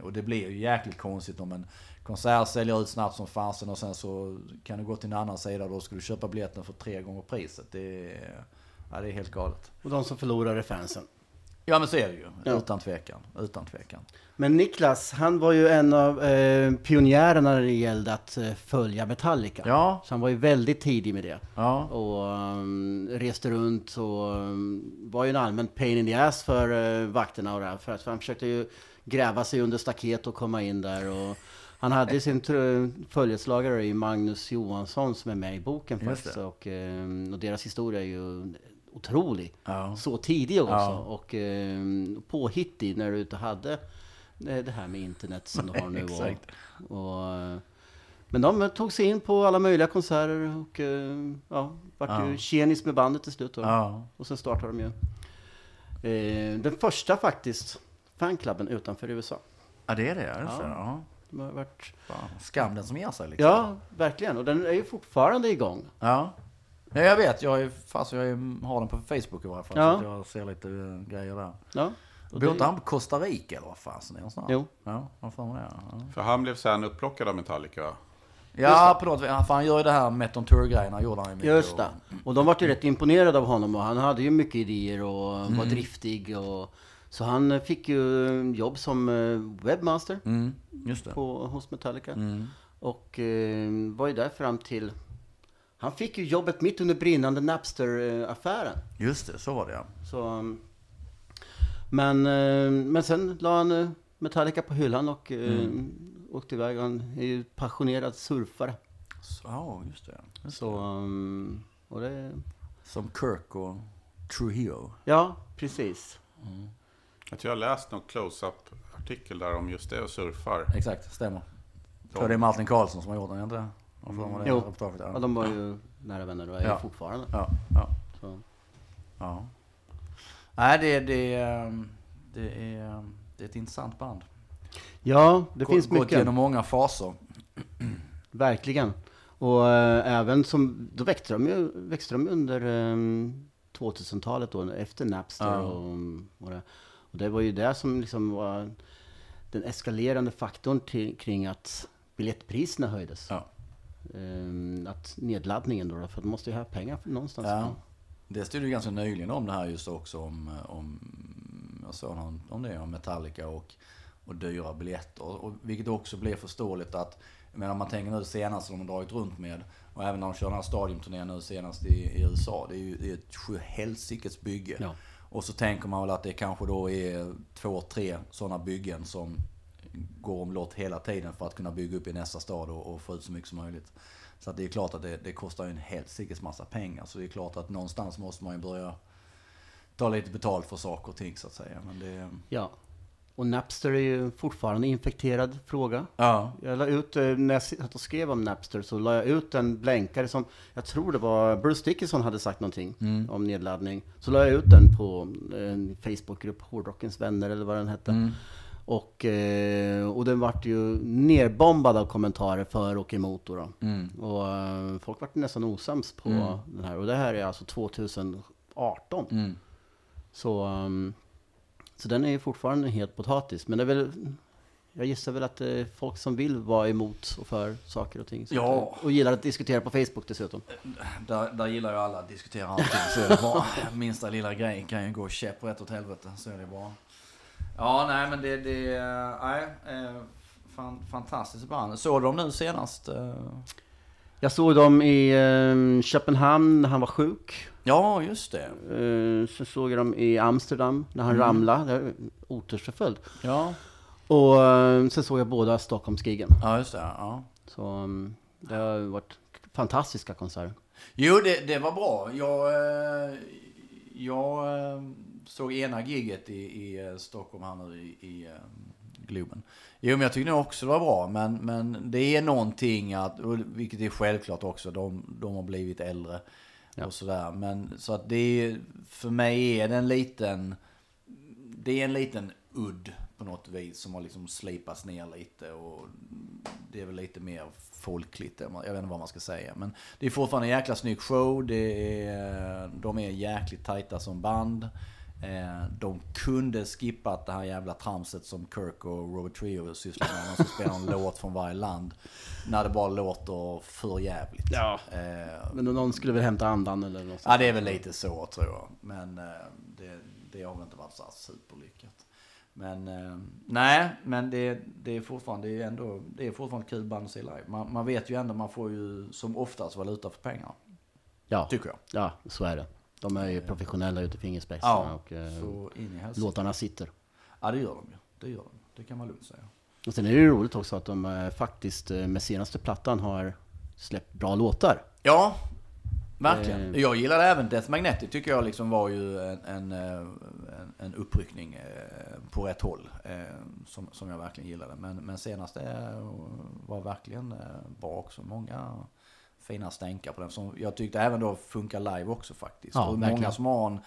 Och det blir ju jäkligt konstigt om en konsert säljer ut snabbt som fasen och sen så kan du gå till en annan sida och då ska du köpa biljetten för tre gånger priset. Det är, ja, det är helt galet. Och de som förlorar är fansen. Ja men så är det ju. Ja. Utan tvekan. Utan tvekan. Men Niklas, han var ju en av eh, pionjärerna när det gällde att eh, följa Metallica. Ja. Så han var ju väldigt tidig med det. Ja. Och um, reste runt och um, var ju en allmän pain in the ass för uh, vakterna och det här. För att han försökte ju gräva sig under staket och komma in där. Och Han hade sin följeslagare i Magnus Johansson som är med i boken faktiskt. Och, eh, och deras historia är ju otrolig. Ja. Så tidig också. Ja. Och eh, påhittig när du inte hade eh, det här med internet som du har nu. Exakt. Och, och, eh, men de tog sig in på alla möjliga konserter och eh, ja, vart Ja. ju tjenis med bandet till slut. Då. Ja. Och sen startade de ju eh, den första faktiskt fanklubben utanför USA. ja, det är det. Just Ja. De har varit, Skam den som ger sig liksom. ja, verkligen. Och den är ju fortfarande igång. Ja. Ja, jag vet. Jag, är, fast jag är, har den på Facebook i varje fall. Ja. Så att jag ser lite uh, grejer där. Ja. Bor det- inte han på Costa Rica eller vad fasen är? Jo. Ja, vad fan var det? Ja, För han blev sen upplockad av Metallica. ja på något vis. För han gör ju det här Meton Tour-grejerna. gjorde han ju mycket. Just det. Och, Och de var ju rätt imponerade av honom och han hade ju mycket idéer och var driftig. Och, så han fick ju jobb som eh, webbmaster mm, just det. på, hos Metallica. Mm. Och eh, var ju där fram till... Han fick ju jobbet mitt under brinnande Napster-affären. Just det, så var det ja. Så, um, men, eh, men sen la han eh, Metallica på hyllan och eh, åkte iväg. Han är ju passionerad surfare. Ja, just det. Just Så, um, och det, Som Kirk och Trujillo. ja, precis. Jag tror jag läst någon close-up-artikel där om just det och surfar. Exakt, stämmer. Jag tror det är Martin Karlsson som har gjort den, inte det? Har för mig det Jo. reportaget, Ja, ja. de var ju nära vänner och är Ja. fortfarande. Ja, ja, Så. ja. Nej, det, det, ehm, det, är, ehm, det är ett intressant band. Ja, det Gå- finns Gått mycket. genom många faser. Verkligen. Och eh, även som, då växte de ju växte de under eh, 2000-talet då, efter Napster Ja. och, och, det. och det var ju det som liksom var den eskalerande faktorn till, kring att biljettpriserna höjdes. Ja. Eh, att nedladdningen då, för de måste ju ha pengar för någonstans. Ja. Det stod ju ganska nyligen om det här just också om, om jag såg någon, om det, om Metallica och, och dyra biljetter. Och, vilket också blir förståeligt att, menar om man tänker nu det senaste de har dragit runt med, och även när de kör den här stadiumturnén nu senast i, i USA, det är ju det är ett sjuhelsikes bygge. Ja. Och så tänker man väl att det kanske då är två, tre sådana byggen som går omlott hela tiden för att kunna bygga upp i nästa stad och, och få ut så mycket som möjligt. Så att det är klart att det, det kostar en helsikes massa pengar. Så det är klart att någonstans måste man ju börja ta lite betalt för saker och ting så att säga. Men det, ja. Och Napster är ju fortfarande en infekterad fråga. ja, Jag la ut, eh, när jag satt och skrev om Napster, så la jag ut en blänkare som, jag tror det var Bruce Dickinson hade sagt någonting om nedladdning. Så la jag ut den på en Facebookgrupp, Hårdrockens vänner eller vad den hette. Och, eh, och den vart ju nerbombad av kommentarer för och emot då. då. Och eh, folk vart nästan osams på den här. Och det här är alltså 2018. mm. Så, um, så den är ju fortfarande en het potatis. Men det är väl, jag gissar väl att det är folk som vill vara emot och för saker och ting. Ja. och gillar att diskutera på Facebook dessutom. där, där gillar ju alla att diskutera allting. Så. Minsta lilla grej kan ju gå käpp rätt åt helvete. Så är det bara. Ja, nej men det, det nej, eh, fan, fantastiskt band. Såg du dem nu senast? eh? Jag såg dem i Köpenhamn när han var sjuk. Ja, just det. Sen såg jag dem i Amsterdam när han ramlade. Det är Otursförföljd. Ja, Och sen såg jag båda Stockholmsgiggen. ja just det. Ja. Så um, det har varit fantastiska konserter. Jo, det, det var bra. Jag, eh, jag eh, såg ena giget i, i eh, Stockholm här nu i, i eh, Globen. Jo, men jag tyckte nog också det var bra. Men, men det är någonting att, vilket är självklart också, de, de har blivit äldre. Och sådär. Men så att det är, för mig är det en liten, det är en liten udd på något vis som har liksom slipats ner lite. Och det är väl lite mer folkligt, jag vet inte vad man ska säga. Men det är fortfarande en jäkla snygg show. Det är, de är jäkligt tajta som band. Eh, De kunde skippat det här jävla tramset som Kirk och Robert Trio sysslar med. De ska spela en låt från varje land. När det bara låter för jävligt. Ja. Eh, Men någon skulle väl hämta andan eller något Ja, det är väl lite så tror jag. Men eh, det, det har väl inte varit så superlyckat. Men eh, nej, men det, det är fortfarande det är ändå, det är fortfarande kul band att se live. Man, man vet ju ändå, man får ju som oftast valuta för pengarna. Ja. Tycker jag. Ja, så är det. De är ju professionella ute i fingerspetsarna Ja, och eh, låtarna sitter. Ja, det gör de ju. Det gör de. Det kan man lugnt säga. Och sen är det ju roligt också att de eh, faktiskt eh, med senaste plattan har släppt bra låtar. Ja, verkligen. Eh. Jag gillade även Death Magnetic, tycker jag liksom var ju en, en, en, uppryckning på rätt håll. Som, som jag verkligen gillade. Men, men senaste var verkligen bra också. Många fina stänkar på den. Som jag tyckte även då funkar live också faktiskt. Ja, och många verkligen. som har en,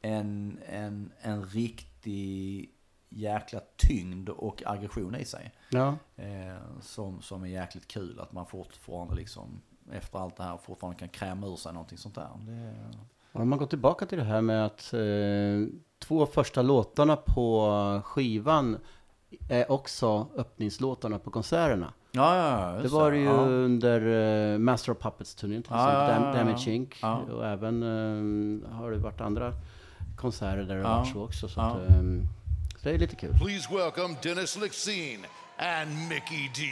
en, en, en riktig jäkla tyngd och aggression i sig. Ja. Eh, som, som är jäkligt kul att man fortfarande liksom efter allt det här fortfarande kan kräma ur sig någonting sånt där. Det, Om man går tillbaka till det här med att eh, två första låtarna på skivan är också öppningslåtarna på konserterna. Ja, ja, Det just var det ju Ja. under eh, Master of Puppets-turnén till Ja, exempel, ja, Dam- ja, ja. Damage Inc. Ja. Och även eh, har det varit andra konserter där det Ja. har varit så också. Så, Ja. att, eh, så det är lite kul. Please welcome Dennis Lexine and Mickey D.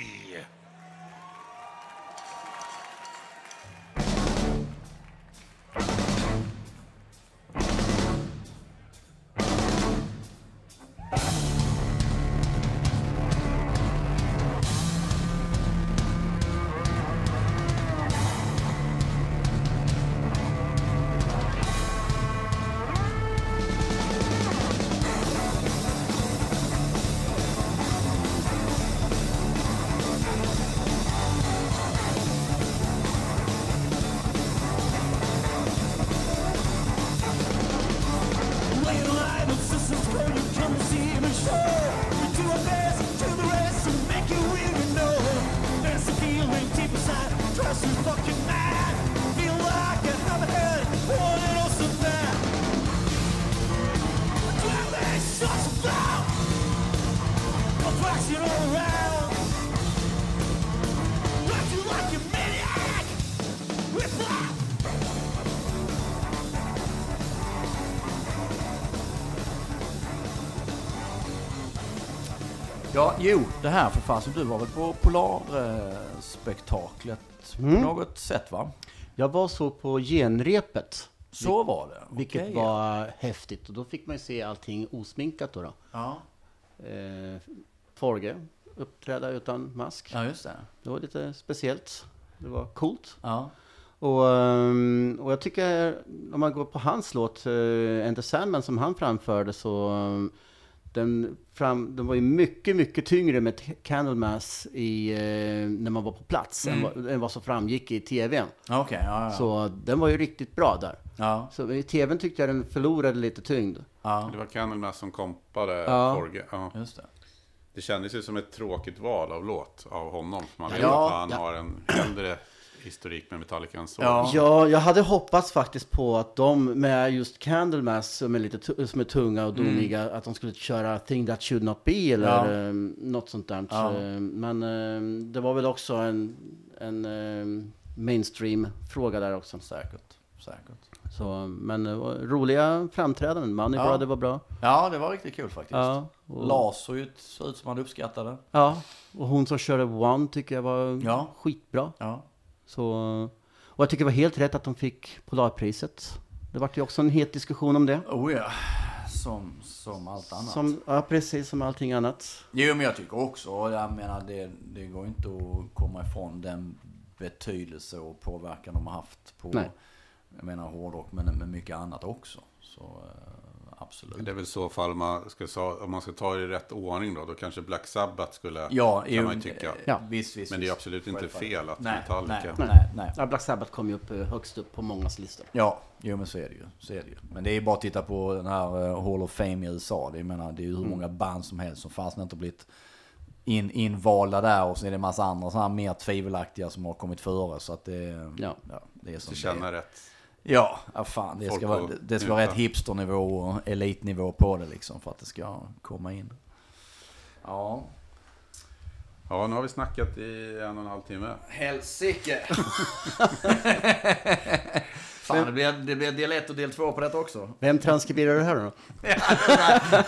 ja, jo, det här för fasen. Du var väl på Polarspektaklet på Mm. något sätt va? Jag var så på genrepet, Så var det? vilket Okej. var häftigt. Och då fick man ju se allting osminkat då. då. Ja, Eh, Forge uppträda utan mask. ja just det. Det var lite speciellt. Det var coolt. Ja, Och, ehm, och jag tycker, om man går på hans låt, uh, Enter Sandman, som han framförde, så den, fram, den var ju mycket, mycket tyngre med Candlemass i, eh, när man var på plats än, vad, än vad som framgick i tvn. okej. ja, ja. Så den var ju riktigt bra där. ja, Så i tvn tyckte jag den förlorade lite tyngd. ja, Det var Candlemass som kompade Ja. Forge. Ja. just det. Det kändes ju som ett tråkigt val av låt av honom. för Man vet Ja, att han ja. har en äldre historik med Metallica än så. Ja. Ja, jag hade hoppats faktiskt på att de med just Candlemass som är lite som är tunga och doniga, att de skulle köra Thing That Should Not Be eller Ja. ehm, något sånt där. Ja. Ehm, Men ehm, det var väl också en, en ehm, mainstream-fråga där också. Säkert, säkert. Så, men var roliga framträdanden. Money Ja. Brother var bra. Ja, det var riktigt kul faktiskt. Ja, och, Lars såg ut, såg ut som han uppskattade. ja, och hon som körde One tycker jag var Ja. skitbra. Ja, Så, och jag tycker det var helt rätt att de fick Polarpriset. Det vart ju också en het diskussion om det. oh ja. Som, som allt annat. Som, ja, precis som allting annat. Jo, men jag tycker också, jag menar det, det går inte att komma ifrån den betydelse och påverkan de har haft på, Nej. jag menar hårdrock, men med mycket annat också. Så eh, absolut. Det är väl så fall man ska, sa- om man ska ta det i rätt ordning då. Då kanske Black Sabbath skulle, Ja, kan jo, man ju tycka. Ja. Visst, visst. Men det är visst. absolut inte fel att nej, Metallica... Nej, nej, nej. Ja, Black Sabbath kom ju upp eh, högst upp på mångas listor. Ja, jo men så är det ju. Så är det ju. Men det är bara att titta på den här eh, Hall of Fame i USA. Det, jag menar, det är ju hur många band som helst som fastän inte har blivit in, invalda där och så är det en massa andra sådana här mer tvivelaktiga som har kommit före. Så att det, Ja. det är som det känna är. rätt. Ja, ja fan. Det ska, vara, det ska vara rätt hipsternivå och elitnivå på det liksom för att det ska komma in. Ja, Ja, nu har vi snackat i en och en halv timme. helsike! fan, det blir, det blir del 1 och del 2 på detta också. Vem transkriberar det här då?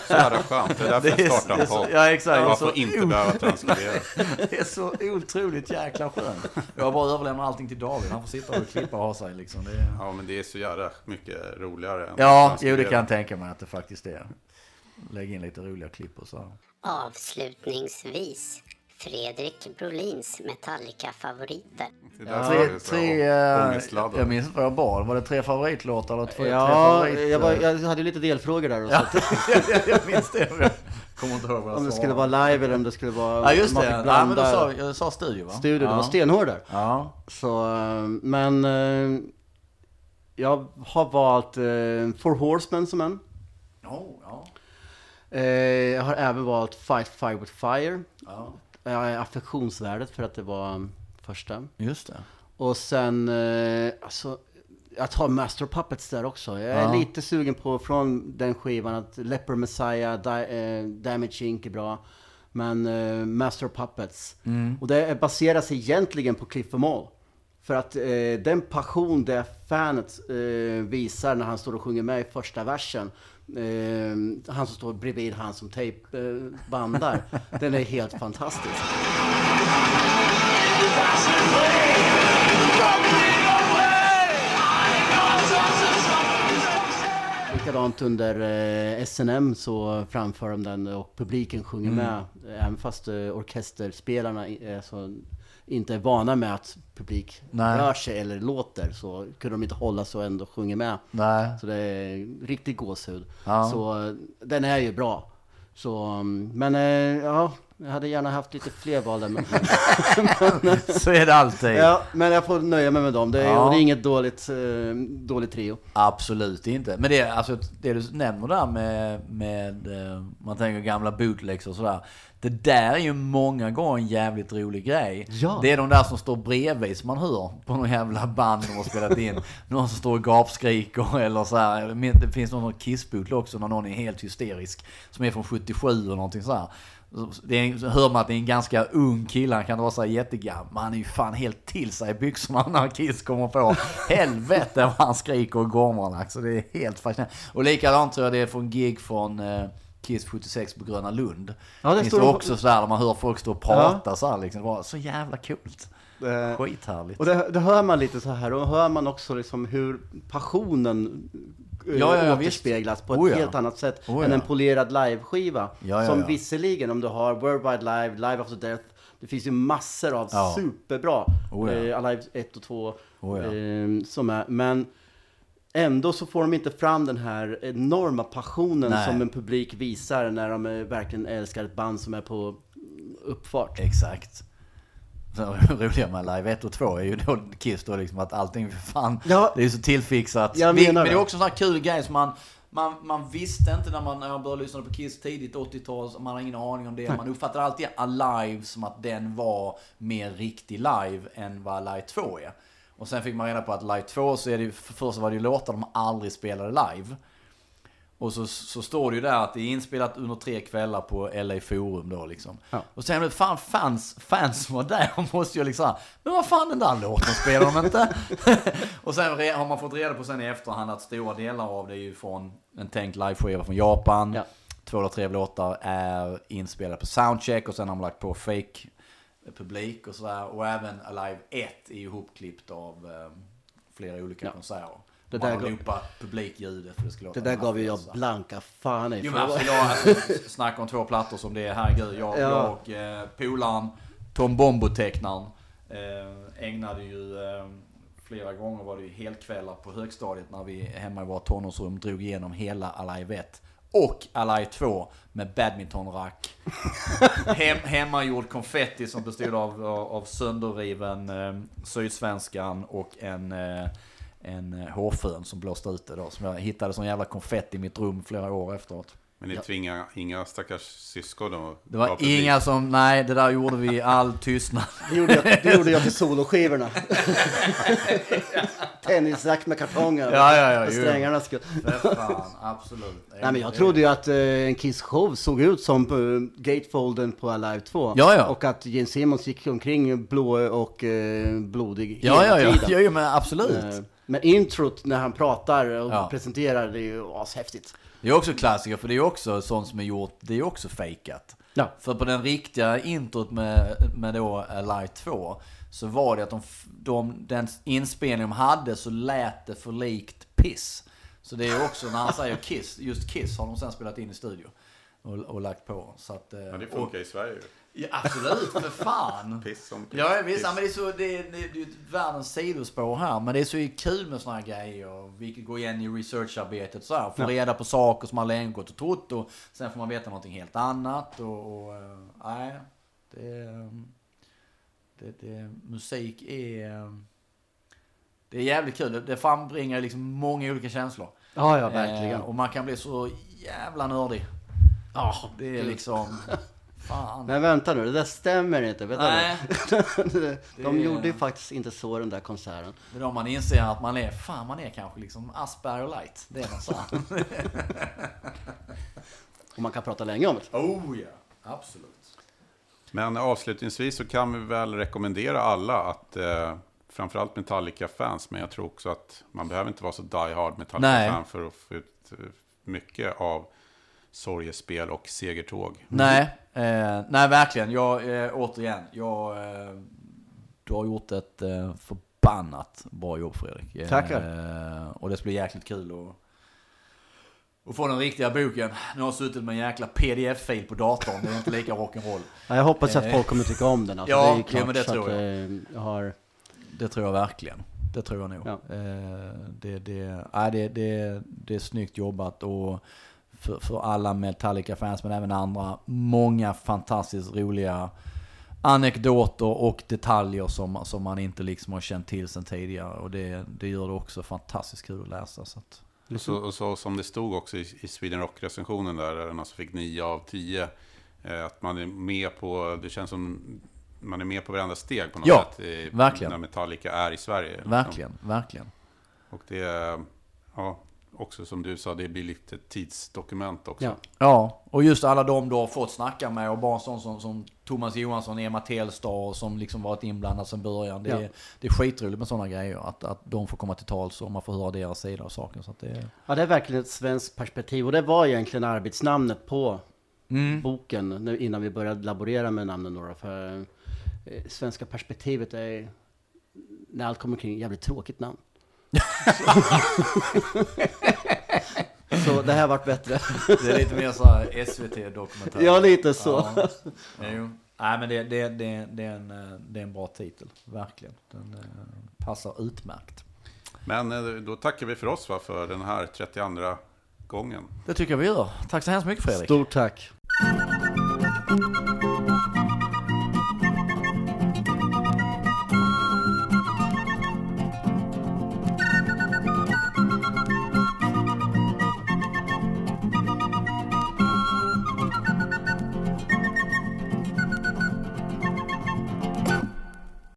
Så jävla skönt. Det är därför jag startar en podd. Ja, exakt. Man får inte behöva transkribera. Det är så otroligt jäkla skönt. Jag bara överlämnar allting till David. Han får sitta och klippa och ha sig liksom. Det är... Ja, men det är så jävla mycket roligare. Än Ja, jo det kan jag tänka mig att det faktiskt är. lägga in lite roliga klipp och så. Avslutningsvis, Fredrik Brolins Metallica-favoriter. Det jag Tre, tre, eh, jag minns vad jag bad. Var det tre favoritlåtar eller två, tre Ja, favorit... jag, var, jag hade lite delfrågor där. Ja, Så att, jag minns det. Jag kommer inte ihåg vad jag om det skulle vara live eller om det skulle vara... Ja, just det. Nej, men du blanda sa, jag sa studio, va? studio. ja. Du var stenhård där. Ja. Så, eh, men eh, jag har valt eh, Four Horsemen som en. Oh, ja. Eh, jag har även valt Fight Fire with Fire. ja. Har affektionsvärdet för att det var um, första. Just det. Och sen, eh, alltså, jag tar Master of Puppets där också. Jag är Ja. lite sugen på från den skivan att Leper Messiah, Di- eh, Damage Inc är bra. Men eh, Master Puppets. Mm. Och det baseras egentligen på Cliff Moll. För att eh, den passion det fanet eh, visar när han står och sjunger med i första versen. Eh, han som står bredvid han som tejpbandar. Eh, bandar, den är helt fantastisk. Likadant under eh, SNM så framför de den och publiken sjunger Mm. med. Även fast eh, orkesterspelarna är så, inte är vana med att publik Nej. rör sig eller låter så kunde de inte hålla sig och ändå sjunger med. Nej. Så det är riktigt gåshud. Ja. Så eh, den är ju bra. Så, mm, men eh, ja, jag hade gärna haft lite fler val där. Men, Så är det alltid. ja, men jag får nöja mig med dem. Det är, Ja. och det är inget dåligt, eh, dåligt trio. Absolut inte. Men det, alltså, det du nämner där med, med eh, man tänker gamla bootlegs och sådär. Det där är ju många gånger en jävligt rolig grej. Ja. Det är de där som står bredvid som man hör på någon jävla band de har spelat in. någon som står och gapskriker eller så här. Jag minns- Det finns någon kissbootleg också när någon är helt hysterisk. Som är från 77 eller någonting så här. Det är, så hör man att det är en ganska ung kille, han kan inte vara så jättegammal. Men han är ju fan helt till sig i byxorna när Kiss kommer på. Helvete vad han skriker och gormar alltså. Det är helt fascinerande. Och likadant tror jag det är från gig från eh, Kiss 76 på Gröna Lund. Ja, det Finns det också sådär där man hör folk stå och prata så här liksom. Det var så jävla coolt. Eh, Skithärligt. Och det, det hör man lite så här, och hör man också liksom hur passionen eh, Ja, ja, ja, återspeglas på ett Oh, ja. helt annat sätt Oh, än en polerad liveskiva. Som visserligen, om du har Worldwide Live, Live After Death, det finns ju massor av superbra, Oh, eh, Alive 1 och 2, Oh, eh, som är, men ändå så får de inte fram den här enorma passionen Nej. som en publik visar när de eh, verkligen älskar ett band som är på uppfart. Exakt. Roliga med Live 1 och 2 är ju då Kiss då liksom att allting för fan, Ja. det är ju så tillfixat. Vi- men det är också en sån här kul grej som man, man, man visste inte när man, när man började lyssna på Kiss tidigt 80-tal, så man har ingen aning om det. Man uppfattar alltid Alive som att den var mer riktig live än vad Live 2 är. Och sen fick man reda på att Live 2 så är det ju, för först var det ju låtar de aldrig spelade live. Och så, så står det ju där att det är inspelat under tre kvällar på LA Forum då liksom. Ja. Och sen, fan fans, fans som var där måste ju liksom, men vad fan den där låten spelar de inte? och sen har man fått reda på sen i efterhand att stora delar av det är ju från en tänkt liveskiva från Japan. Ja. Två eller tre låtar är inspelade på soundcheck och sen har man lagt på fake publik och sådär. Och även Alive 1 är ju ihopklippt av eh, flera olika Ja. konserter. Det man där loopat publikljudet för det skulle Det där gav ju jag blanka fan i. Jo men alltså jag alltså, snackar om två plattor som det är, herregud. Jag, Ja. jag och eh, polaren, Tom Bombo-tecknaren, eh, ägnade ju eh, flera gånger var det ju helkvällar på högstadiet när vi hemma i vårt tonårsrum drog igenom hela Alive 1 och Alive 2 med badmintonrack. Hem, hemmagjord konfetti som bestod av, av, av sönderriven eh, Sydsvenskan och en eh, en eh, hårfön som blåste ut det då. Som jag hittade som jävla konfetti i mitt rum flera år efteråt. Men ni tvingar inga stackars syskon då? Det var inga som, nej det där gjorde vi i all tystnad. Det gjorde jag, det gjorde jag till soloskivorna. Tennisrack med kartonger. Ja, ja, ja, För strängarna skulle... För fan, absolut. Nej, men jag trodde ju att eh, en Kiss-show såg ut som eh, Gatefolden på Alive 2. Ja, ja. Och att Gene Simmons gick omkring blå och eh, blodig Ja, ja, hela ja, tiden. ja, ja, men absolut. Eh, Men introt när han pratar och Ja. presenterar, det är ju ashäftigt. Det är också klassiker, för det är också sånt som är gjort, det är också fejkat. Ja. För på den riktiga introt med, med då Alive 2 så var det att de, de, den inspelning de hade så lät det för likt Piss. Så det är också när han säger Kiss, just Kiss har de sen spelat in i studio. och, och lagt på. Så att, eh, Ja, det och, funkar i Sverige ju. Ja, absolut, för fan. Piss som piss. Ja, visst, piss. ja, men det är så, det, är- det, är ju världens sidospår här. Men det är så kul med såna här grejer. Vilket går igen i researcharbetet så här. Få reda på saker som man länge gått och trott och sen får man veta någonting helt annat. Och, och eh, nej, det, är, det, det, musik är, eh, det är jävligt kul. Det, frambringar liksom många olika känslor. Ja, ja, verkligen. Eh, och man kan bli så jävla nördig. Ja, Det är liksom, fan. Men vänta nu, det där stämmer inte. Vänta Nej. nu. De Det- gjorde ju faktiskt inte så den där konserten. Det är då man inser att man är, fan man är kanske liksom Asperger light. Det är något sånt. Och man kan prata länge om det. oh ja, absolut. Men avslutningsvis så kan vi väl rekommendera alla att eh, framförallt Metallica-fans, men jag tror också att man behöver inte vara så die hard Metallica-fan för att få ut eh, mycket av sorgespel och segertåg. Nej, eh, nej verkligen. Jag, eh, återigen, jag, eh, du har gjort ett eh, förbannat bra jobb Fredrik. Eh, Tackar. och det ska bli jäkligt kul att, att få den riktiga boken. Nu har jag suttit med en jäkla pdf-fil på datorn, det är inte lika rock'n'roll. Ja, jag hoppas att Eh. folk kommer tycka om den. Alltså, Ja, det är klart. men det tror jag. eh, jag har... Det tror jag verkligen. Det tror jag nog. Ja. Det, det, nej, det, det, det är snyggt jobbat och för, för alla Metallica-fans men även andra. Många fantastiskt roliga anekdoter och detaljer som, som man inte liksom har känt till sedan tidigare. Och det, det gör det också fantastiskt kul att läsa. Så att, Och så, och så som det stod också i, i Sweden Rock-recensionen där, där den alltså fick 9 av 10. Eh, att man är med på, det känns som man är med på varenda steg på något Ja, sätt. i- verkligen. När Metallica är i Sverige. verkligen, verkligen. Och det ja, också som du sa, det blir lite tidsdokument också. Ja. Ja, och just alla de du har fått snacka med och bara sån som, som Thomas Johansson, Emma Telstar som liksom varit inblandad sedan början. Det, är, Ja. det är skitroligt med sådana grejer. Att, att de får komma till tals och man får höra deras sida av saken. Så att det, ja, det är verkligen ett svenskt perspektiv. Och det var egentligen arbetsnamnet på Mm. boken nu, innan vi började laborera med namnen. Då, för eh, svenska perspektivet är, när allt kommer kring, jävligt tråkigt namn. Så det här har varit bättre. Det är lite mer så här SVT-dokumentär. Ja, lite så. Ja. Jo. Nej, men det, det, det, det, är en, det är en bra titel. Verkligen. Den eh, passar utmärkt. Men eh, då tackar vi för oss va, för den här 32 gången. Det tycker jag vi gör. Tack så hemskt mycket Fredrik. Stort tack. Thank